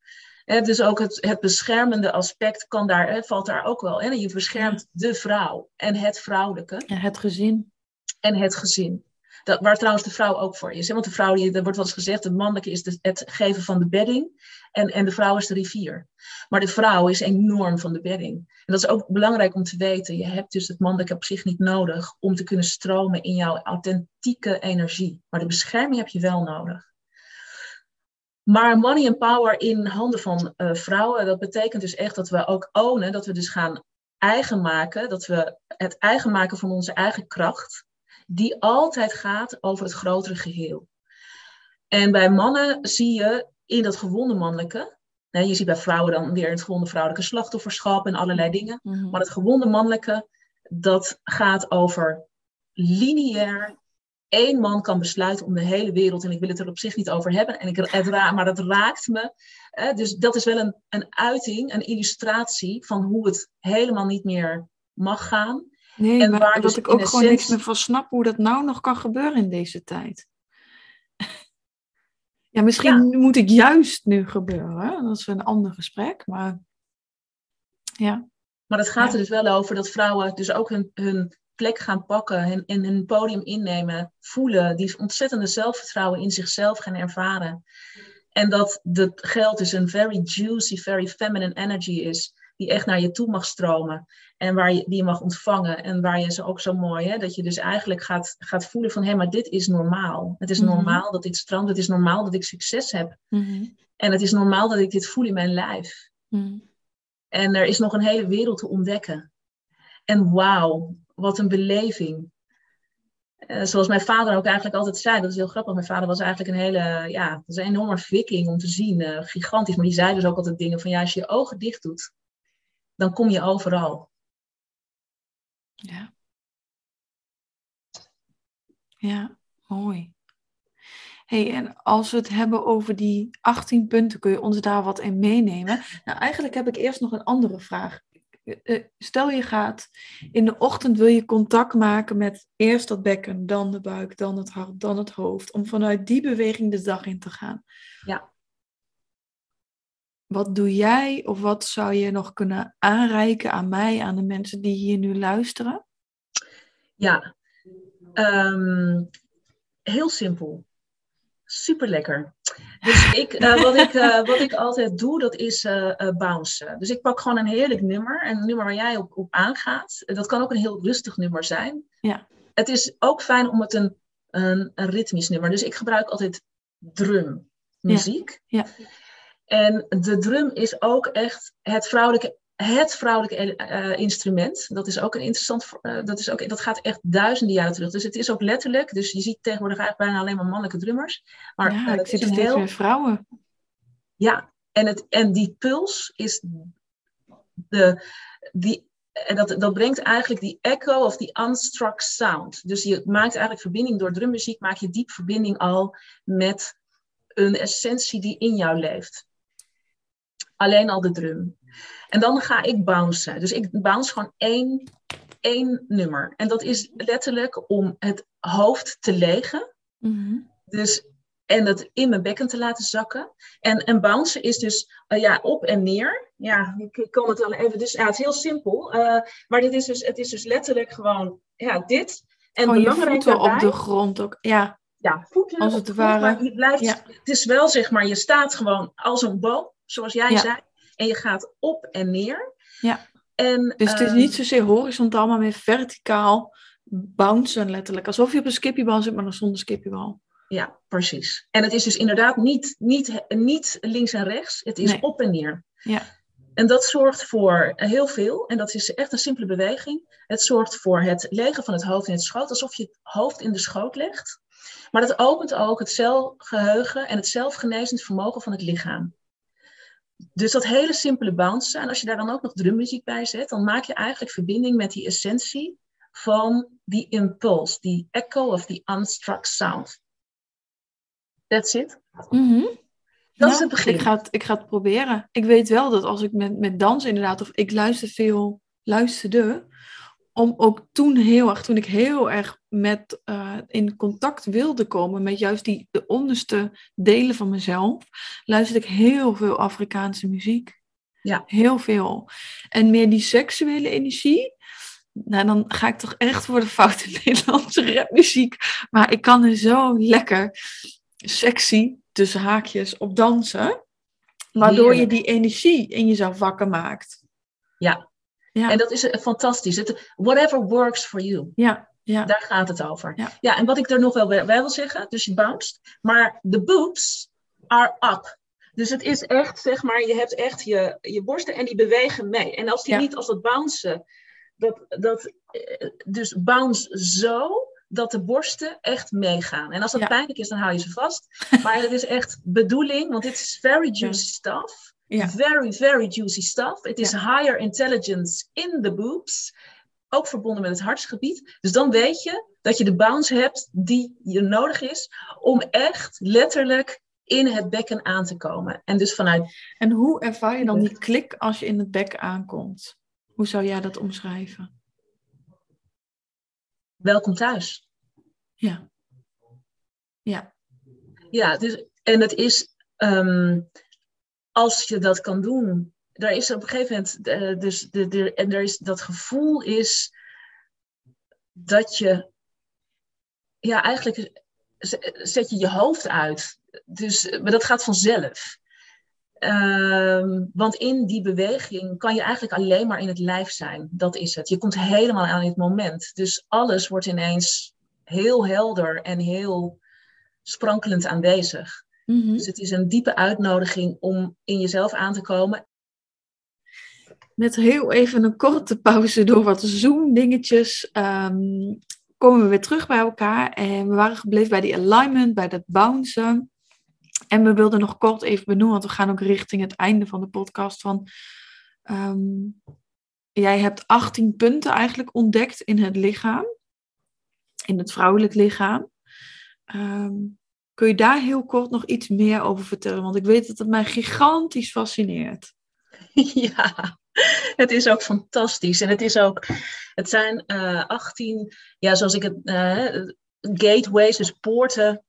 Speaker 3: He, dus ook het, het beschermende aspect kan daar, he, valt daar ook wel. En je beschermt de vrouw en het vrouwelijke.
Speaker 1: En het gezin.
Speaker 3: En het gezin. Dat, waar trouwens de vrouw ook voor is. Want de vrouw, die, er wordt wel eens gezegd, het mannelijke is het geven van de bedding. En, en de vrouw is de rivier. Maar de vrouw is enorm van de bedding. En dat is ook belangrijk om te weten. Je hebt dus het mannelijke op zich niet nodig om te kunnen stromen in jouw authentieke energie. Maar de bescherming heb je wel nodig. Maar money and power in handen van uh, vrouwen, dat betekent dus echt dat we ook ownen, dat we dus gaan eigen maken, dat we het eigen maken van onze eigen kracht, die altijd gaat over het grotere geheel. En bij mannen zie je in dat gewonde mannelijke, je ziet bij vrouwen dan weer het gewonde vrouwelijke slachtofferschap en allerlei dingen,
Speaker 1: Mhm.
Speaker 3: maar het gewonde mannelijke, dat gaat over lineair. Eén man kan besluiten om de hele wereld, en ik wil het er op zich niet over hebben, en ik, het ra- maar dat raakt me. Dus dat is wel een, een uiting, een illustratie van hoe het helemaal niet meer mag gaan.
Speaker 1: Nee,
Speaker 3: En
Speaker 1: maar dat
Speaker 3: dus
Speaker 1: ik
Speaker 3: in
Speaker 1: ook gewoon niks meer van snap hoe dat nou nog kan gebeuren in deze tijd. *laughs* Ja, misschien moet het juist nu gebeuren. Dat is een ander gesprek, maar ja.
Speaker 3: Maar het gaat
Speaker 1: Ja.
Speaker 3: er dus wel over dat vrouwen dus ook hun, hun plek gaan pakken en, en hun podium innemen, voelen, die ontzettende zelfvertrouwen in zichzelf gaan ervaren. En dat het geld dus een very juicy, very feminine energy is, die echt naar je toe mag stromen en waar je, die je mag ontvangen en waar je ze ook zo mooi, hè, dat je dus eigenlijk gaat, gaat voelen van hé, maar dit is normaal. Het is
Speaker 1: Mhm.
Speaker 3: normaal dat dit stroomt, het is normaal dat ik succes heb
Speaker 1: Mhm.
Speaker 3: en het is normaal dat ik dit voel in mijn lijf.
Speaker 1: Mhm.
Speaker 3: En er is nog een hele wereld te ontdekken. En wauw, wat een beleving. Eh, zoals mijn vader ook eigenlijk altijd zei, dat is heel grappig. Mijn vader was eigenlijk een hele, ja, dat was een enorme viking om te zien, eh, gigantisch. Maar die zei dus ook altijd dingen van, ja, als je je ogen dicht doet, dan kom je overal.
Speaker 1: Ja. Ja, mooi. hey, en als we het hebben over die 18 punten, kun je ons daar wat in meenemen? Nou, eigenlijk heb ik eerst nog een andere vraag. Eh, eh, Stel je gaat in de ochtend wil je contact maken met eerst dat bekken, dan de buik, dan het hart, dan het hoofd, om vanuit die beweging de dag in te gaan.
Speaker 3: Ja.
Speaker 1: Wat doe jij of wat zou je nog kunnen aanreiken aan mij, aan de mensen die hier nu luisteren?
Speaker 3: Ja, Ehm, heel simpel. Super lekker. Dus *laughs* ik, eh, wat, ik, uh, wat ik altijd doe, dat is uh, bouncen. Dus ik pak gewoon een heerlijk nummer. Een nummer waar jij op, op aangaat. Dat kan ook een heel rustig nummer zijn.
Speaker 1: Ja.
Speaker 3: Het is ook fijn om het een, een, een ritmisch nummer. Dus ik gebruik altijd drummuziek.
Speaker 1: Ja. ja.
Speaker 3: En de drum is ook echt het vrouwelijke het vrouwelijke uh, instrument. Dat is ook een interessant. Uh, dat, is ook, dat gaat echt duizenden jaren terug. Dus het is ook letterlijk. Dus je ziet tegenwoordig eigenlijk bijna alleen maar mannelijke drummers. Maar
Speaker 1: ja, uh, ik zie steeds heel... meer vrouwen.
Speaker 3: Ja, en, het, en die puls is de. Die, en dat, dat brengt eigenlijk die echo of die unstruck sound. Dus je maakt eigenlijk verbinding door drummuziek, maak je diep verbinding al met een essentie die in jou leeft. Alleen al de drum. En dan ga ik bouncen. Dus ik bounce gewoon één, één nummer. En dat is letterlijk om het hoofd te legen.
Speaker 1: Mm-hmm.
Speaker 3: Dus, en het in mijn bekken te laten zakken. En, en bouncen is dus uh, ja, op en neer. Ja, ik kan het wel even. Dus ja, het is heel simpel. Uh, maar dit is dus, het is dus letterlijk gewoon ja, dit. En
Speaker 1: gewoon je voeten daarbij, op de grond ook. Ja,
Speaker 3: ja voeten
Speaker 1: als het ware.
Speaker 3: je blijft, ja. Het is wel zeg maar, je staat gewoon als een boom, zoals jij ja. zei. En je gaat op en neer.
Speaker 1: Ja.
Speaker 3: En,
Speaker 1: dus het is
Speaker 3: um,
Speaker 1: niet zozeer horizontaal, maar meer verticaal bouncen letterlijk. Alsof je op een skippiebal zit, maar dan zonder skippiebal.
Speaker 3: Ja, precies. En het is dus inderdaad niet, niet, niet links en rechts. Het is
Speaker 1: Nee.
Speaker 3: op en neer.
Speaker 1: Ja.
Speaker 3: En dat zorgt voor heel veel. En dat is echt een simpele beweging. Het zorgt voor het legen van het hoofd in het schoot. Alsof je het hoofd in de schoot legt. Maar dat opent ook het celgeheugen en het zelfgenezend vermogen van het lichaam. Dus dat hele simpele bouncen. En als je daar dan ook nog drummuziek bij zet, dan maak je eigenlijk verbinding met die essentie van die impuls, die echo of die unstruck sound. That's it.
Speaker 1: Mhm.
Speaker 3: Dat is het begin.
Speaker 1: Ik ga het, ik ga het proberen. Ik weet wel dat als ik met, met dansen inderdaad, of ik luister veel, luisterde, om ook toen heel erg, toen ik heel erg met, eh, in contact wilde komen met juist die, de onderste delen van mezelf, luisterde ik heel veel Afrikaanse muziek.
Speaker 3: Ja.
Speaker 1: Heel veel. En meer die seksuele energie, nou dan ga ik toch echt voor de foute *laughs* Nederlandse rapmuziek. Maar ik kan er zo lekker sexy, tussen haakjes, op dansen. Waardoor je die energie in jezelf wakker maakt.
Speaker 3: Ja.
Speaker 1: Ja.
Speaker 3: En dat is eh, fantastisch. Het, whatever works for you.
Speaker 1: Ja, ja.
Speaker 3: Daar gaat het over.
Speaker 1: Ja.
Speaker 3: en wat ik er nog wel bij wil zeggen, dus je bounced, maar de boobs are up. Dus het is echt, zeg maar, je hebt echt je, je borsten en die bewegen mee. En als die
Speaker 1: Ja.
Speaker 3: niet als dat bouncen, dat, dat, eh, dus bounce zo dat de borsten echt meegaan. En als dat
Speaker 1: Ja.
Speaker 3: pijnlijk is, dan hou je ze vast. Maar het is echt bedoeling, want dit is very juicy stuff.
Speaker 1: Ja.
Speaker 3: Very, very juicy stuff. Het is higher intelligence in the boobs. Ook verbonden met het hartsgebied. Dus dan weet je dat je de bounce hebt die je nodig is om echt letterlijk in het bekken aan te komen. En dus vanuit,
Speaker 1: En hoe ervaar je dan die klik als je in het bek aankomt? Hoe zou jij dat omschrijven?
Speaker 3: welkom thuis.
Speaker 1: Ja. Ja.
Speaker 3: Ja, dus, en het is, ehm, als je dat kan doen, daar is op een gegeven moment, eh, dus de, de, en er is, dat gevoel is dat je, ja, eigenlijk zet je je hoofd uit. Dus, maar dat gaat vanzelf. Ehm, want in die beweging kan je eigenlijk alleen maar in het lijf zijn. Dat is het. Je komt helemaal aan het moment. Dus alles wordt ineens heel helder en heel sprankelend aanwezig.
Speaker 1: Mhm.
Speaker 3: Dus het is een diepe uitnodiging om in jezelf aan te komen.
Speaker 1: Met heel even een korte pauze door wat Zoom-dingetjes ehm, komen we weer terug bij elkaar. En we waren gebleven bij die alignment, bij dat bouncen. En we wilden nog kort even benoemen, want we gaan ook richting het einde van de podcast. Van, ehm, jij hebt 18 punten eigenlijk ontdekt in het lichaam, in het vrouwelijk lichaam. Ehm, kun je daar heel kort nog iets meer over vertellen? Want ik weet dat het mij gigantisch fascineert. *laughs*
Speaker 3: ja, het is ook fantastisch. En het is ook, het zijn eh 18, ja, zoals ik het, eh, gateways, dus poorten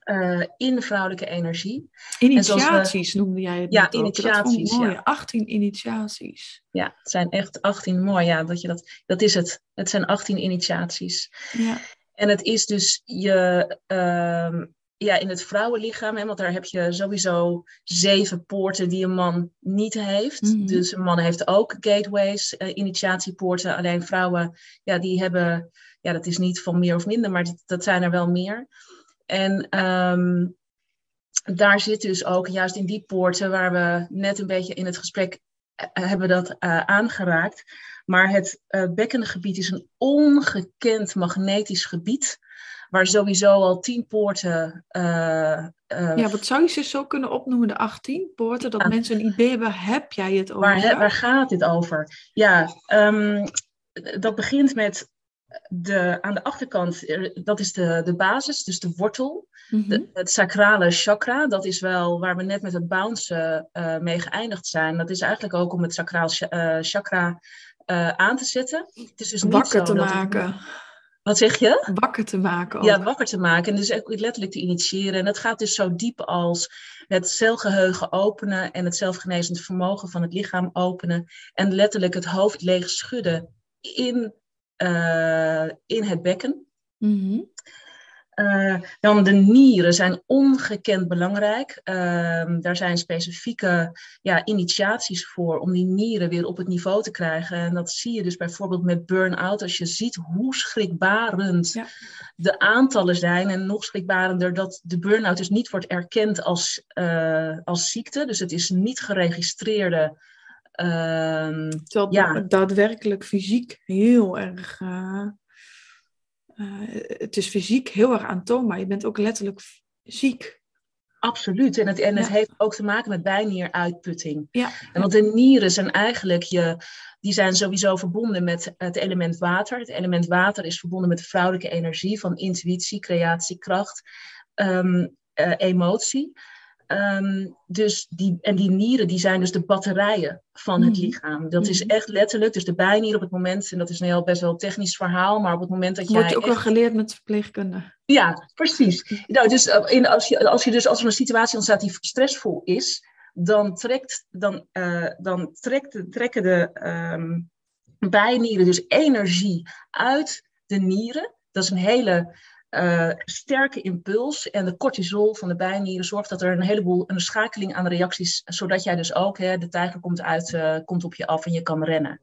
Speaker 3: eh, in de vrouwelijke energie. we-
Speaker 1: Initiaties noemde jij het
Speaker 3: Ja, initiaties,
Speaker 1: mooi.
Speaker 3: ja.
Speaker 1: 18 initiaties.
Speaker 3: Ja, het zijn echt 18, mooi, ja, dat je dat, dat is het. Het zijn 18 initiaties.
Speaker 1: Ja.
Speaker 3: En het is dus je, ehm, ja, in het vrouwenlichaam, hè, want daar heb je sowieso zeven poorten die een man niet heeft.
Speaker 1: Mhm.
Speaker 3: Dus een man heeft ook gateways, eh, initiatiepoorten. Alleen vrouwen, ja, die hebben, ja, dat is niet van meer of minder, maar dat, dat zijn er wel meer. En ehm, daar zit dus ook, juist in die poorten, waar we net een beetje in het gesprek eh, hebben dat eh, aangeraakt. Maar het eh, bekkengebied is een ongekend magnetisch gebied. Waar sowieso al tien poorten. eh, eh,
Speaker 1: Ja, wat zou je ze zo kunnen opnoemen, de 18 poorten? Dat mensen een idee hebben, heb jij het over?
Speaker 3: waar, waar gaat dit over? Ja, ehm, dat begint met de, aan de achterkant, dat is de, de basis, dus de wortel.
Speaker 1: Mhm.
Speaker 3: De, het sacrale chakra, dat is wel waar we net met het bouncen mee geëindigd zijn. Dat is eigenlijk ook om het sacraal cha- chakra eh, aan te zetten. Het is dus
Speaker 1: Wakker te
Speaker 3: het-
Speaker 1: maken.
Speaker 3: wat zeg je?
Speaker 1: Wakker te maken ook.
Speaker 3: Ja, wakker te maken en dus ook letterlijk te initiëren. En dat gaat dus zo diep als het celgeheugen openen en het zelfgenezend vermogen van het lichaam openen. En letterlijk het hoofd leeg schudden in, eh, in het bekken.
Speaker 1: Mhm.
Speaker 3: Eh, dan de nieren zijn ongekend belangrijk. Ehm, daar zijn specifieke ja, initiaties voor om die nieren weer op het niveau te krijgen. En dat zie je dus bijvoorbeeld met burn-out. Als je ziet hoe schrikbarend
Speaker 1: Ja.
Speaker 3: de aantallen zijn. En nog schrikbarender dat de burn-out dus niet wordt erkend als, eh, als ziekte. Dus het is niet geregistreerde. ehm,
Speaker 1: Terwijl
Speaker 3: Ja.
Speaker 1: daadwerkelijk fysiek heel erg... eh, het is fysiek heel erg aantoonbaar. Je bent ook letterlijk ziek.
Speaker 3: Absoluut. En het, en het
Speaker 1: Ja.
Speaker 3: heeft ook te maken met bijnieruitputting.
Speaker 1: Ja.
Speaker 3: En want de nieren zijn eigenlijk je, die zijn sowieso verbonden met het element water. Het element water is verbonden met de vrouwelijke energie van intuïtie, creatie, kracht, ehm, eh, emotie. Ehm, dus die, en die nieren die zijn dus de batterijen van het
Speaker 1: Mhm.
Speaker 3: lichaam. Dat is
Speaker 1: Mhm.
Speaker 3: echt letterlijk, dus de bijnier op het moment, en dat is een heel best wel technisch verhaal, maar op het moment dat
Speaker 1: Dat wordt
Speaker 3: jij
Speaker 1: je ook wel
Speaker 3: echt-
Speaker 1: geleerd met verpleegkunde.
Speaker 3: ja, precies. Nou, dus eh, in, als, je, als je dus als er een situatie ontstaat die stressvol is, dan, trekt, dan, eh, dan trekt, de- trekken de ehm, bijnieren dus energie uit de nieren. Dat is een hele eh, sterke impuls. En de cortisol van de bijnieren zorgt dat er een heleboel een schakeling aan reacties, zodat jij dus ook, hè, de tijger komt, uit, eh, komt op je af en je kan rennen.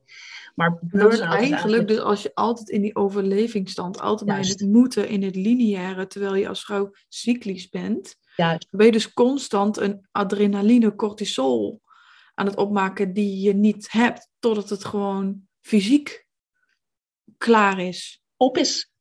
Speaker 3: Maar
Speaker 1: Dat eigenlijk dus als je altijd in die overlevingsstand, altijd maar in
Speaker 3: Juist.
Speaker 1: het moeten, in het lineaire, terwijl je als vrouw cyclisch bent,
Speaker 3: Juist.
Speaker 1: ben je dus constant een adrenaline, cortisol aan het opmaken die je niet hebt, totdat het gewoon fysiek klaar is.
Speaker 3: op is.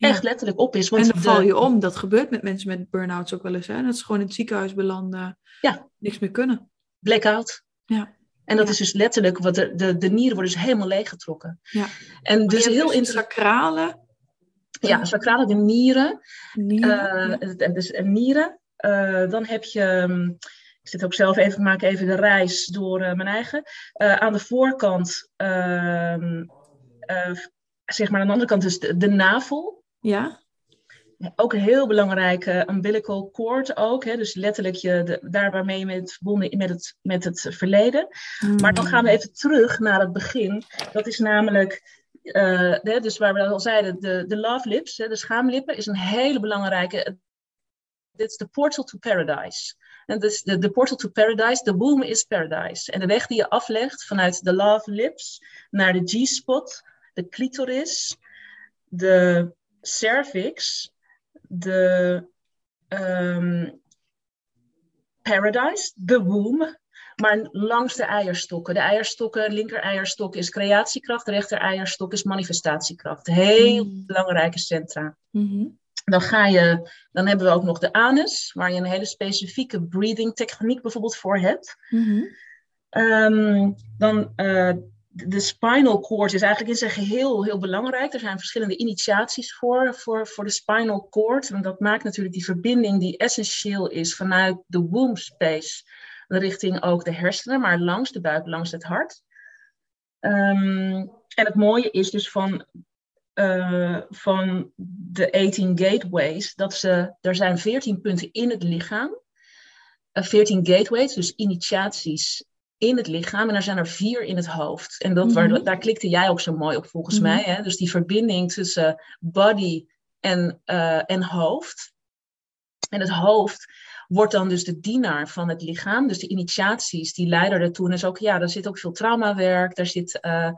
Speaker 1: Ja.
Speaker 3: Echt letterlijk op is. Want
Speaker 1: En dan
Speaker 3: de-
Speaker 1: val je om. Dat gebeurt met mensen met burn-outs ook wel eens. Hè? Dat ze gewoon in het ziekenhuis belanden,
Speaker 3: Ja.
Speaker 1: niks meer kunnen.
Speaker 3: blackout.
Speaker 1: Ja.
Speaker 3: En dat
Speaker 1: Ja.
Speaker 3: is dus letterlijk, wat de, de, de nieren worden dus helemaal leeggetrokken.
Speaker 1: Ja.
Speaker 3: En dus heel
Speaker 1: dus
Speaker 3: interessant.
Speaker 1: sacrale
Speaker 3: Ja, sacrale de nieren.
Speaker 1: nieren.
Speaker 3: eh, dus nieren. Eh, dan heb je, hm, ik zit ook zelf even, maak even de reis door eh, mijn eigen. Aan de voorkant, ehm, eh, zeg maar aan de andere kant dus de, de navel.
Speaker 1: Ja.
Speaker 3: Ook een heel belangrijke umbilical cord ook. Hè? Dus letterlijk je, de, daar waarmee je bent verbonden met het, met het verleden. Maar dan gaan we even terug naar het begin. Dat is namelijk, hè, dus waar we al zeiden, de, de love lips, de schaamlippen, is een hele belangrijke. Dit is de portal to paradise. En dus de, de portal to paradise, the womb is paradise. En de weg die je aflegt vanuit de love lips naar de G-spot, de clitoris, de cervix, de ehm, paradise, de womb, maar langs de eierstokken. De eierstokken, linker eierstok is creatiekracht, rechter eierstok is manifestatiekracht. Heel
Speaker 1: Mm.
Speaker 3: belangrijke centra.
Speaker 1: Mhm.
Speaker 3: Dan, ga je, dan hebben we ook nog de anus, waar je een hele specifieke breathing techniek bijvoorbeeld voor hebt.
Speaker 1: Mhm.
Speaker 3: Ehm, dan eh, de spinal cord is eigenlijk in zijn geheel heel belangrijk. Er zijn verschillende initiaties voor, voor, voor de spinal cord. En dat maakt natuurlijk die verbinding die essentieel is vanuit de womb space richting ook de hersenen, maar langs de buik, langs het hart. Ehm, en het mooie is dus van, eh, van de 18 gateways, dat ze, er zijn 14 punten in het lichaam. Eh, 14 gateways, dus initiaties in het lichaam. En er zijn er vier in het hoofd. En dat, waar-
Speaker 1: Mhm.
Speaker 3: daar klikte jij ook zo mooi op volgens
Speaker 1: Mhm.
Speaker 3: mij. Hè? Dus die verbinding tussen body en, uh, en hoofd. En het hoofd wordt dan dus de dienaar van het lichaam. Dus de initiaties die leiden ertoe. En is ook, ja, daar zit ook veel traumawerk. Daar zit, uh,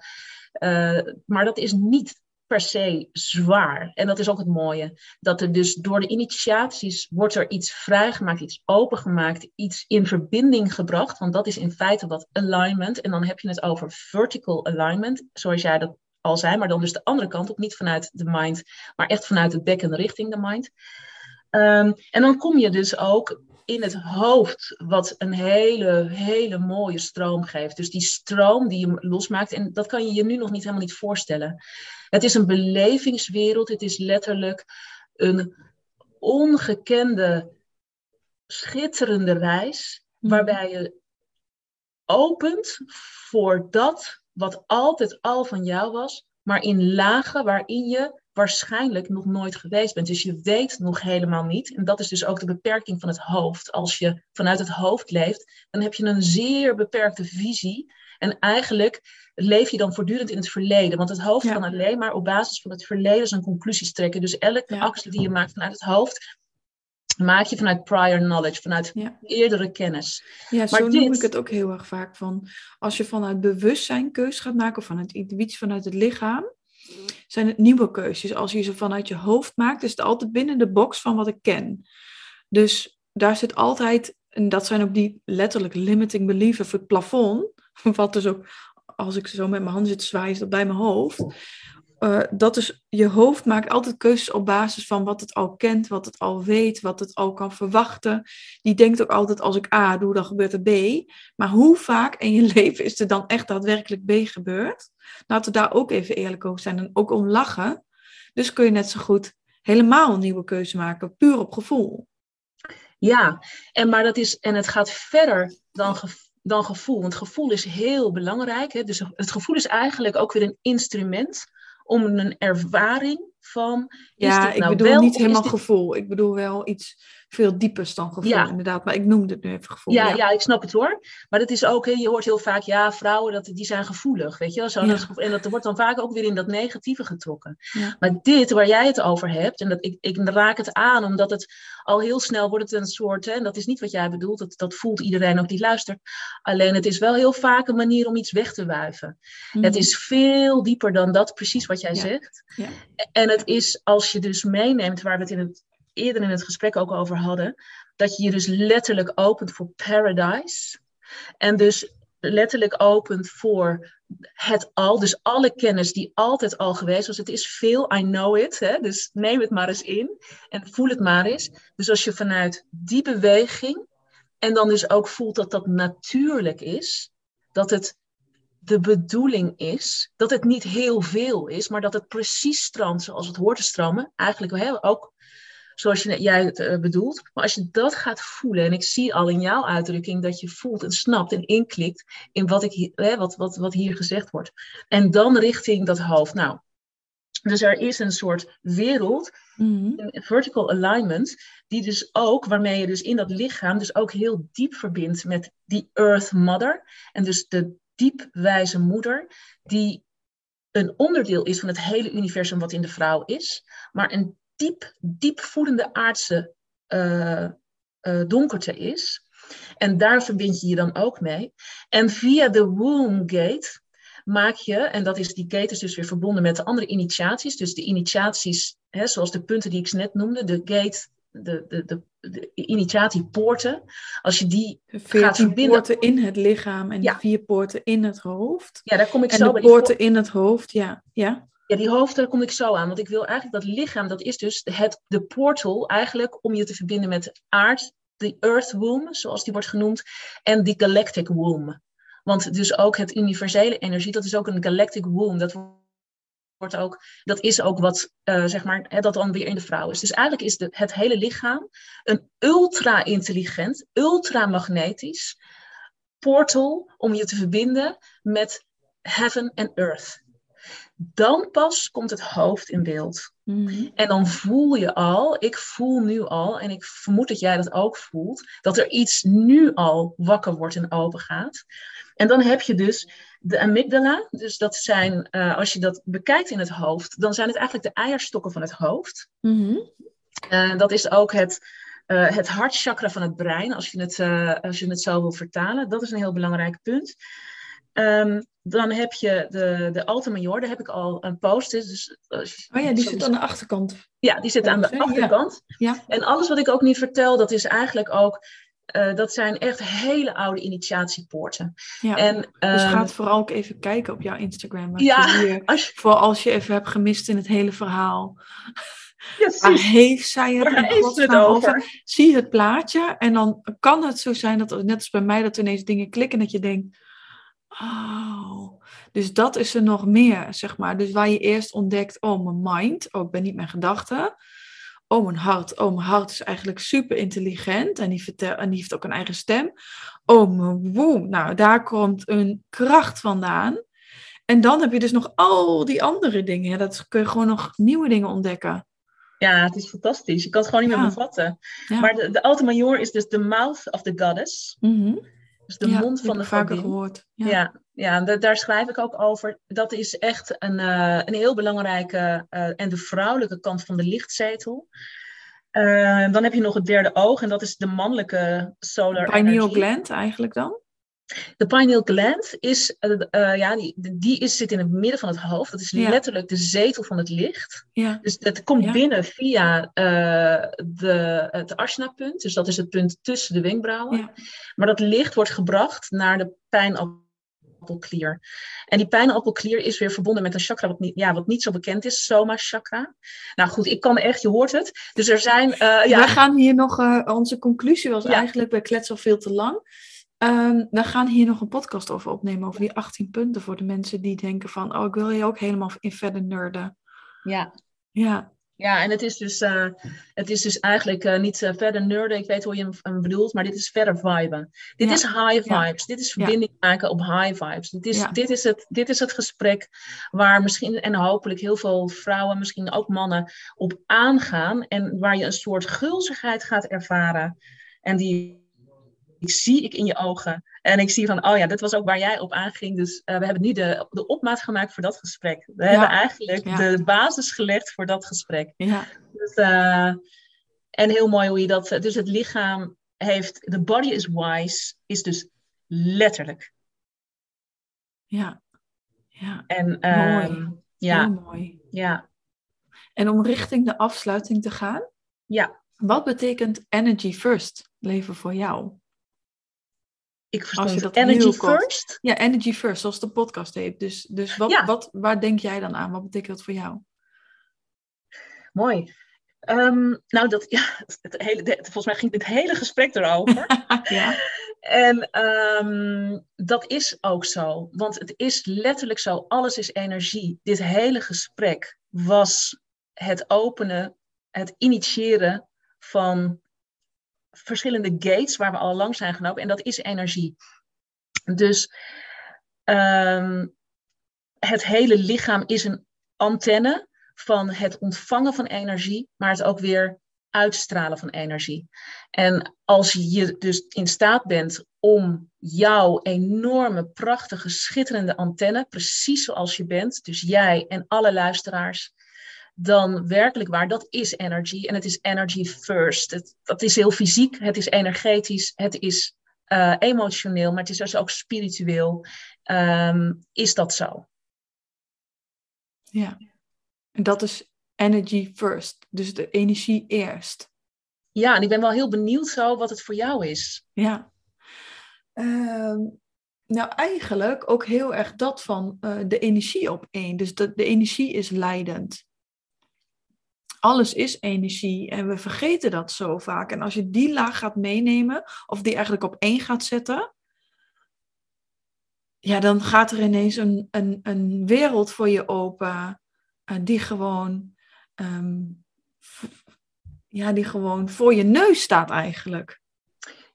Speaker 3: uh, maar dat is niet per se zwaar. En dat is ook het mooie. Dat er dus door de initiaties wordt er iets vrijgemaakt, iets opengemaakt, iets in verbinding gebracht. Want dat is in feite wat alignment. En dan heb je het over vertical alignment, zoals jij dat al zei. Maar dan dus de andere kant op, niet vanuit de mind, maar echt vanuit het bekken richting de mind. Um, en dan kom je dus ook in het hoofd, wat een hele, hele mooie stroom geeft. Dus die stroom die je losmaakt, en dat kan je je nu nog niet helemaal niet voorstellen. Het is een belevingswereld, het is letterlijk een ongekende, schitterende reis, mhm. waarbij je opent voor dat wat altijd al van jou was, maar in lagen waarin je waarschijnlijk nog nooit geweest bent. Dus je weet nog helemaal niet. En dat is dus ook de beperking van het hoofd. Als je vanuit het hoofd leeft, dan heb je een zeer beperkte visie. En eigenlijk leef je dan voortdurend in het verleden. Want het hoofd kan alleen maar op basis van het verleden zijn conclusies trekken. Dus elke actie die je maakt vanuit het hoofd, maak je vanuit prior knowledge, vanuit eerdere kennis.
Speaker 1: Ja, maar zo noem ik het ook heel erg vaak van. Als je vanuit bewustzijn keus gaat maken, vanuit intuïtie, vanuit het lichaam, zijn het nieuwe keuzes. Als je ze vanuit je hoofd maakt, is het altijd binnen de box van wat ik ken. Dus daar zit altijd, en dat zijn ook die letterlijk limiting beliefs of het plafond, *laughs* wat dus ook, als ik zo met mijn handen zit zwaaien, is dat bij mijn hoofd. Uh, dat is, je hoofd maakt altijd keuzes op basis van wat het al kent, wat het al weet, wat het al kan verwachten. Die denkt ook altijd, als ik A doe, dan gebeurt er B. Maar hoe vaak in je *laughs* leven is er dan echt daadwerkelijk B gebeurd? Laten we daar ook even eerlijk over zijn en ook om lachen. Dus kun je net zo goed helemaal een nieuwe keuze maken, puur op gevoel.
Speaker 3: Ja, en, maar dat is, en het gaat verder dan, dan gevoel. Want gevoel is heel belangrijk. Hè? Dus het gevoel is eigenlijk ook weer een instrument om een ervaring van.
Speaker 1: Ja, ik nou bedoel niet helemaal gevoel. Ik bedoel wel iets veel diepers dan gevoel, ja. inderdaad. Maar ik noemde het nu even gevoel.
Speaker 3: Ja, ja, ik snap het hoor. Maar dat is ook, je hoort heel vaak, ja, vrouwen, dat, die zijn gevoelig, weet je wel. Zo, En dat wordt dan vaak ook weer in dat negatieve getrokken. Maar dit, waar jij het over hebt, en dat, ik, ik raak het aan, omdat het al heel snel wordt het een soort, hè, en dat is niet wat jij bedoelt, dat, dat voelt iedereen ook die luistert. Alleen het is wel heel vaak een manier om iets weg te wuiven. Het mhm. is veel dieper dan dat, precies wat jij zegt. En het is, als je dus meeneemt, waar we het in het eerder in het gesprek ook over hadden, dat je je dus letterlijk opent voor paradise. En dus letterlijk opent voor het al, dus alle kennis die altijd al geweest was. Het is veel, I know it, hè? dus neem het maar eens in en voel het maar eens. Dus als je vanuit die beweging en dan dus ook voelt dat dat natuurlijk is, dat het de bedoeling is, dat het niet heel veel is, maar dat het precies stroomt zoals het hoort te stromen. Eigenlijk ook zoals je, jij het uh, bedoelt. Maar als je dat gaat voelen, en ik zie al in jouw uitdrukking dat je voelt en snapt en inklikt in wat, ik, hè, wat, wat, wat hier gezegd wordt. En dan richting dat hoofd. Nou, dus er is een soort wereld, mm vertical alignment, die dus ook, waarmee je dus in dat lichaam dus ook heel diep verbindt met die Earth Mother. En dus de diepwijze moeder, die een onderdeel is van het hele universum wat in de vrouw is, maar een diep, diep voedende aardse uh, uh, donkerte is. En daar verbind je je dan ook mee. En via de womb gate maak je, en dat is die gate is dus weer verbonden met de andere initiaties. Dus de initiaties, hè, zoals de punten die ik net noemde, de gate, de, de, de, de initiatiepoorten. Als je die gaat verbinden.
Speaker 1: poorten in het lichaam en ja. vier poorten in het hoofd.
Speaker 3: Ja, daar kom ik
Speaker 1: en
Speaker 3: zo
Speaker 1: de bij. poorten in het hoofd, ja. ja.
Speaker 3: Ja, die hoofd, daar kom ik zo aan. Want ik wil eigenlijk dat lichaam, dat is dus het, de portal eigenlijk om je te verbinden met aard, de earth womb, zoals die wordt genoemd, en die galactic womb. Want dus ook het universele energie, dat is ook een galactic womb. Dat wordt ook, dat is ook wat, uh, zeg maar, hè, dat dan weer in de vrouw is. Dus eigenlijk is de, het hele lichaam een ultra-intelligent, ultra-magnetisch portal om je te verbinden met heaven en earth. Dan pas komt het hoofd in beeld.
Speaker 1: Mhm.
Speaker 3: En dan voel je al, ik voel nu al, en ik vermoed dat jij dat ook voelt, dat er iets nu al wakker wordt en open gaat. En dan heb je dus de amygdala. Dus dat zijn, eh, als je dat bekijkt in het hoofd, dan zijn het eigenlijk de eierstokken van het hoofd.
Speaker 1: Mhm.
Speaker 3: Eh, dat is ook het, eh, het hartchakra van het brein, als je het, als je het zo wil vertalen. Dat is een heel belangrijk punt. Ehm, dan heb je de, de Alta Major, daar heb ik al een post. Dus, je-
Speaker 1: Oh ja, die zit aan de achterkant.
Speaker 3: ja, die zit aan de
Speaker 1: Ja.
Speaker 3: achterkant.
Speaker 1: Ja.
Speaker 3: En alles wat ik ook niet vertel, dat is eigenlijk ook, eh, dat zijn echt hele oude initiatiepoorten.
Speaker 1: ja.
Speaker 3: En,
Speaker 1: dus
Speaker 3: ehm,
Speaker 1: ga vooral ook even kijken op jouw Instagram.
Speaker 3: Ja,
Speaker 1: hier- *laughs*
Speaker 3: als je,
Speaker 1: voor als je even hebt gemist in het hele verhaal. *laughs* Waar
Speaker 3: precies.
Speaker 1: heeft zij het
Speaker 3: Waar heeft het
Speaker 1: godsnaam
Speaker 3: over?
Speaker 1: Zie het plaatje en dan kan het zo zijn dat, net als bij mij, dat ineens dingen klikken en dat je denkt, oh, dus dat is er nog meer, zeg maar. Dus waar je eerst ontdekt, oh, mijn mind, oh, ik ben niet mijn gedachten. Oh, mijn hart, oh, mijn hart is eigenlijk super intelligent en die, vertel, en die heeft ook een eigen stem. Oh, mijn womb, nou, daar komt een kracht vandaan. En dan heb je dus nog al die andere dingen. Dat kun je gewoon nog nieuwe dingen ontdekken.
Speaker 3: Ja, het is fantastisch. Je kan het gewoon niet
Speaker 1: Ja.
Speaker 3: meer bevatten.
Speaker 1: Ja.
Speaker 3: Maar de, de Alta Major is dus de mouth of the goddess.
Speaker 1: Mhm.
Speaker 3: Dus de
Speaker 1: Ja,
Speaker 3: mond van de
Speaker 1: vaker
Speaker 3: godin.
Speaker 1: gehoord.
Speaker 3: Ja,
Speaker 1: Ja.
Speaker 3: ja, daar schrijf ik ook over. Dat is echt een, eh, een heel belangrijke eh, en de vrouwelijke kant van de lichtzetel. Eh, dan heb je nog het derde oog en dat is de mannelijke solar
Speaker 1: Pineal
Speaker 3: energy.
Speaker 1: gland eigenlijk dan?
Speaker 3: De pineal gland is, eh, eh, ja, die, die is, zit in het midden van het hoofd. Dat is
Speaker 1: Ja.
Speaker 3: letterlijk de zetel van het licht.
Speaker 1: Ja.
Speaker 3: Dus het komt
Speaker 1: Ja.
Speaker 3: binnen via eh, de, het asna-punt. Dus dat is het punt tussen de wenkbrauwen.
Speaker 1: Ja.
Speaker 3: Maar dat licht wordt gebracht naar de pijnappelklier. En die pijnappelklier is weer verbonden met een chakra wat niet, ja, wat niet zo bekend is. Soma chakra. Nou goed, ik kan echt, je hoort het. Dus er zijn... ja,
Speaker 1: Wij gaan hier nog, onze conclusie was eigenlijk, we kletsen al veel te lang. Ehm, we gaan hier nog een podcast over opnemen, over die 18 punten voor de mensen die denken van, oh, ik wil hier ook helemaal in verder nerden.
Speaker 3: ja.
Speaker 1: Ja,
Speaker 3: Ja, en het is dus, eh, het is dus eigenlijk eh, niet eh, verder nerden, ik weet hoe je hem, bedoelt, maar dit is verder viben. Dit
Speaker 1: Ja,
Speaker 3: is high
Speaker 1: ja,
Speaker 3: vibes, dit is
Speaker 1: ja.
Speaker 3: verbinding maken op high vibes. Dit is, dit, is het, dit is het gesprek waar misschien en hopelijk heel veel vrouwen, misschien ook mannen, op aangaan en waar je een soort gulzigheid gaat ervaren. En die zie ik in je ogen. En ik zie van, oh ja, dit was ook waar jij op aanging. Dus eh, we hebben nu de, de opmaat gemaakt voor dat gesprek. We hebben eigenlijk
Speaker 1: ja.
Speaker 3: de basis gelegd voor dat gesprek.
Speaker 1: ja,
Speaker 3: Dus, eh, en heel mooi hoe je dat. Dus het lichaam heeft. The body is wise, is dus letterlijk.
Speaker 1: ja. Ja,
Speaker 3: En ehm,
Speaker 1: Mooi.
Speaker 3: ja,
Speaker 1: heel mooi.
Speaker 3: ja,
Speaker 1: En om richting de afsluiting te gaan,
Speaker 3: ja.
Speaker 1: wat betekent energy first leven voor jou?
Speaker 3: Ik verstond
Speaker 1: dat
Speaker 3: energy
Speaker 1: heel kort-
Speaker 3: first.
Speaker 1: Ja, energy first, zoals de podcast heet. Dus, dus wat,
Speaker 3: Ja.
Speaker 1: wat, waar denk jij dan aan? Wat betekent dat voor jou?
Speaker 3: Mooi. Ehm, nou, dat, ja, het hele, de- volgens mij ging dit hele gesprek erover. *laughs*
Speaker 1: ja,
Speaker 3: En ehm, dat is ook zo, want het is letterlijk zo, alles is energie. Dit hele gesprek was het openen, het initiëren van verschillende gates waar we al lang zijn gelopen en dat is energie. Dus ehm, het hele lichaam is een antenne van het ontvangen van energie, maar het ook weer uitstralen van energie. En als je dus in staat bent om jouw enorme, prachtige, schitterende antenne, precies zoals je bent, dus jij en alle luisteraars, dan werkelijk waar, dat is energy. En het is energy first. Het, dat is heel fysiek, het is energetisch, het is eh, emotioneel, maar het is dus ook spiritueel. Ehm, is dat zo?
Speaker 1: ja. En dat is energy first. Dus de energie eerst.
Speaker 3: Ja, en ik ben wel heel benieuwd zo wat het voor jou is.
Speaker 1: Ja. Ehm, nou, eigenlijk ook heel erg dat van eh, de energie op één. Dus de, de energie is leidend. Alles is energie en we vergeten dat zo vaak. En als je die laag gaat meenemen, of die eigenlijk op één gaat zetten, ja, dan gaat er ineens een, een, een wereld voor je open, eh, die gewoon, ehm, ja, die gewoon voor je neus staat eigenlijk.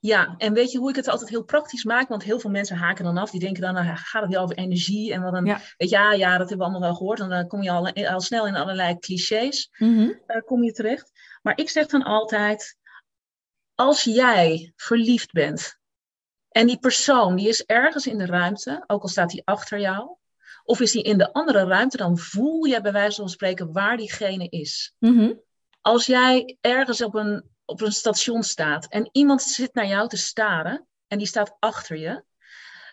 Speaker 3: Ja, en weet je hoe ik het altijd heel praktisch maak? Want heel veel mensen haken dan af. Die denken dan, nou, gaat het weer over energie? En wat dan,
Speaker 1: Ja.
Speaker 3: weet je, ja, ja, dat hebben we allemaal wel gehoord. En dan kom je al, al snel in allerlei clichés
Speaker 1: Mhm.
Speaker 3: eh, kom je terecht. Maar ik zeg dan altijd, als jij verliefd bent en die persoon die is ergens in de ruimte, ook al staat hij achter jou, of is hij in de andere ruimte, dan voel je bij wijze van spreken waar diegene is.
Speaker 1: Mhm.
Speaker 3: Als jij ergens op een, op een station staat en iemand zit naar jou te staren en die staat achter je,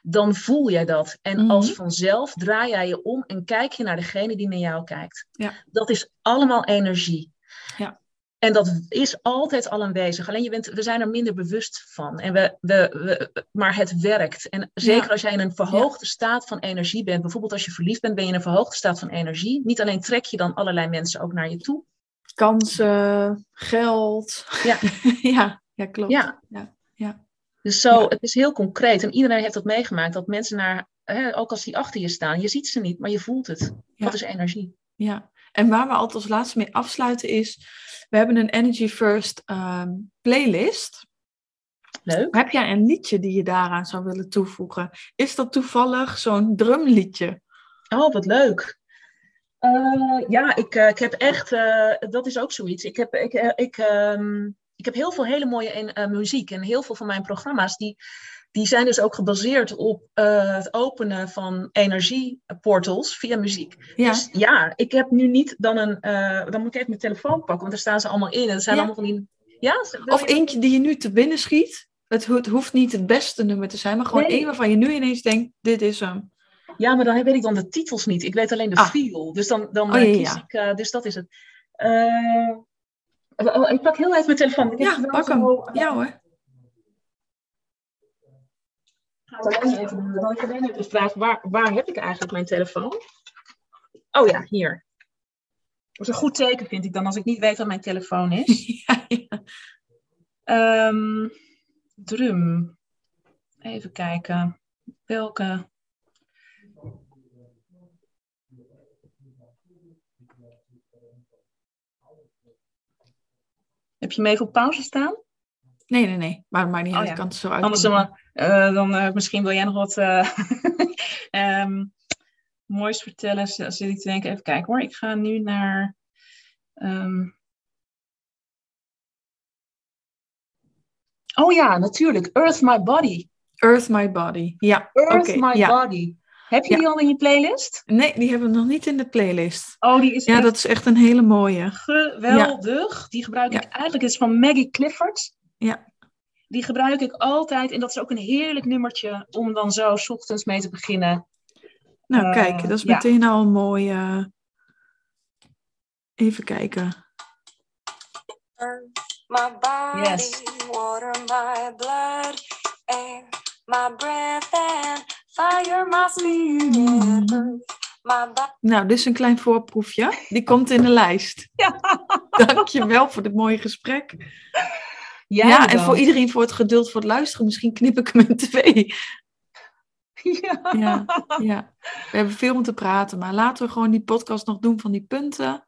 Speaker 3: dan voel jij dat. En
Speaker 1: Mhm.
Speaker 3: als vanzelf draai jij je om en kijk je naar degene die naar jou kijkt.
Speaker 1: Ja.
Speaker 3: Dat is allemaal energie.
Speaker 1: Ja.
Speaker 3: En dat is altijd al aanwezig. Alleen je bent, we zijn er minder bewust van. En we, we, we, maar het werkt. En zeker
Speaker 1: Ja.
Speaker 3: als jij in een verhoogde staat van energie bent. Bijvoorbeeld als je verliefd bent, ben je in een verhoogde staat van energie. Niet alleen trek je dan allerlei mensen ook naar je toe.
Speaker 1: Kansen, geld.
Speaker 3: Ja. *laughs*
Speaker 1: ja, ja, klopt.
Speaker 3: Ja.
Speaker 1: Ja. Ja.
Speaker 3: Dus zo,
Speaker 1: Ja.
Speaker 3: het is heel concreet. En iedereen heeft dat meegemaakt. Dat mensen naar, hè, ook als die achter je staan, je ziet ze niet, maar je voelt het. Dat is energie.
Speaker 1: Ja, en waar we altijd als laatste mee afsluiten is, we hebben een Energy First ehm, playlist.
Speaker 3: Leuk.
Speaker 1: Heb jij een liedje die je daaraan zou willen toevoegen? Is dat toevallig zo'n drumliedje?
Speaker 3: Oh, wat leuk. Eh, ja, ik, eh, ik heb echt, eh, dat is ook zoiets. Ik heb, ik, ik, ehm, ik heb heel veel hele mooie muziek. En heel veel van mijn programma's, die, die zijn dus ook gebaseerd op het openen van energieportals via muziek.
Speaker 1: Ja,
Speaker 3: Dus ja, ik heb nu niet dan een, dan moet ik even mijn telefoon pakken, want daar staan ze allemaal in. En dat zijn
Speaker 1: Ja.
Speaker 3: allemaal van die, ja?
Speaker 1: of
Speaker 3: je-
Speaker 1: eentje die je nu te binnen schiet. Het, ho- het hoeft niet het beste nummer te zijn, maar gewoon
Speaker 3: Nee.
Speaker 1: één waarvan je nu ineens denkt, dit is hem.
Speaker 3: Ja, maar dan weet ik dan de titels niet. Ik weet alleen de
Speaker 1: Ah.
Speaker 3: feel. Dus dan, dan
Speaker 1: Oh,
Speaker 3: eh,
Speaker 1: ja,
Speaker 3: kies
Speaker 1: ja.
Speaker 3: ik. eh, dus dat is het. Eh, oh, ik pak heel even mijn telefoon. Ik
Speaker 1: Ja, pak hem.
Speaker 3: zo-
Speaker 1: Ja hoor.
Speaker 3: Ik alleen even doen. Dan had ik alleen even de vraag: waar, waar heb ik eigenlijk mijn telefoon? Oh ja, hier. Dat is een goed teken, vind ik dan, als ik niet weet waar mijn telefoon is. *laughs*
Speaker 1: ja, ja.
Speaker 3: Ehm, drum. Even kijken. Welke? Heb je hem even op pauze staan?
Speaker 1: Nee, nee, nee. Maar, maar niet
Speaker 3: Oh
Speaker 1: uit.
Speaker 3: ja.
Speaker 1: Ik kan het zo uit.
Speaker 3: Anders dan, eh, dan eh, misschien wil jij nog wat eh, *laughs* ehm, moois vertellen. Zit ik te denken, even kijken hoor. Ik ga nu naar. ehm, Oh ja, natuurlijk. Earth My Body.
Speaker 1: Earth My Body. Ja,
Speaker 3: Earth. My
Speaker 1: ja.
Speaker 3: Body. Heb je
Speaker 1: Ja.
Speaker 3: die al in je playlist?
Speaker 1: Nee, die hebben we nog niet in de playlist.
Speaker 3: Oh, die is
Speaker 1: Ja,
Speaker 3: echt
Speaker 1: dat is echt een hele mooie.
Speaker 3: geweldig. Die gebruik ik eigenlijk. Het is van Maggie Clifford.
Speaker 1: Ja.
Speaker 3: Die gebruik ik altijd. En dat is ook een heerlijk nummertje om dan zo 's ochtends mee te beginnen.
Speaker 1: Nou,
Speaker 3: Eh,
Speaker 1: kijk, dat is
Speaker 3: ja.
Speaker 1: meteen al een mooie. Even kijken.
Speaker 4: My body,
Speaker 3: Yes.
Speaker 4: water, my blood, air, my breath and fire, my.
Speaker 1: Nou, dit is een klein voorproefje. Die komt in de lijst. *laughs*
Speaker 3: Ja.
Speaker 1: Dankjewel voor dit mooie gesprek. Ja, en voor iedereen voor het geduld voor het luisteren. Misschien knip ik hem in twee.
Speaker 3: Ja.
Speaker 1: Ja, ja. We hebben veel om te praten, maar laten we gewoon die podcast nog doen van die punten.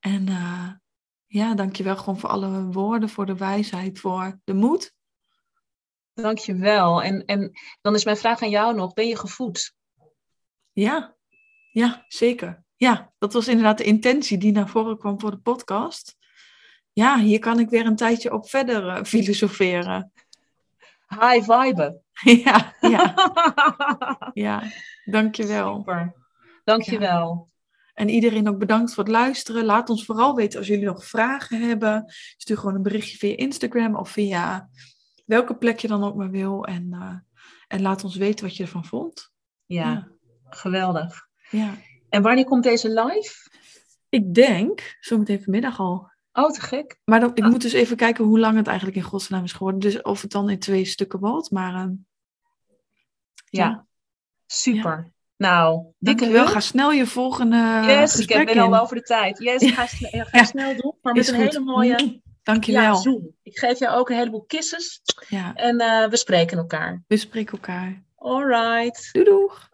Speaker 1: En eh, ja, dankjewel gewoon voor alle woorden, voor de wijsheid, voor de moed.
Speaker 3: Dankjewel. En, en dan is mijn vraag aan jou nog. Ben je gevoed?
Speaker 1: Ja, ja, zeker. Ja, dat was inderdaad de intentie die naar voren kwam voor de podcast. Ja, hier kan ik weer een tijdje op verder eh, filosoferen.
Speaker 3: High vibe. *laughs*
Speaker 1: ja, ja, *laughs* ja, dankjewel.
Speaker 3: Super. Dankjewel.
Speaker 1: En iedereen ook bedankt voor het luisteren. Laat ons vooral weten als jullie nog vragen hebben. Stuur gewoon een berichtje via Instagram of via welke plek je dan ook maar wil. En, eh, en laat ons weten wat je ervan vond.
Speaker 3: Ja,
Speaker 1: Ja.
Speaker 3: geweldig.
Speaker 1: Ja.
Speaker 3: En wanneer komt deze live?
Speaker 1: Ik denk, zometeen vanmiddag al.
Speaker 3: Oh, te gek.
Speaker 1: Maar dan, ik moet dus even kijken hoe lang het eigenlijk in godsnaam is geworden. Dus of het dan in twee stukken wordt. Maar ehm,
Speaker 3: Ja.
Speaker 1: Ja.
Speaker 3: Super. Nou, dikke hug.
Speaker 1: Ga snel je volgende
Speaker 3: Yes, ik ben
Speaker 1: in.
Speaker 3: al over de tijd. Yes, ga, *laughs* ga
Speaker 1: Ja.
Speaker 3: snel doen. Maar met een hele mooie
Speaker 1: Dankjewel.
Speaker 3: ja, Zoom. Ik geef jou ook een heleboel kisses.
Speaker 1: Ja,
Speaker 3: En eh, we spreken elkaar.
Speaker 1: we spreken elkaar.
Speaker 3: All right.
Speaker 1: Doei doeg.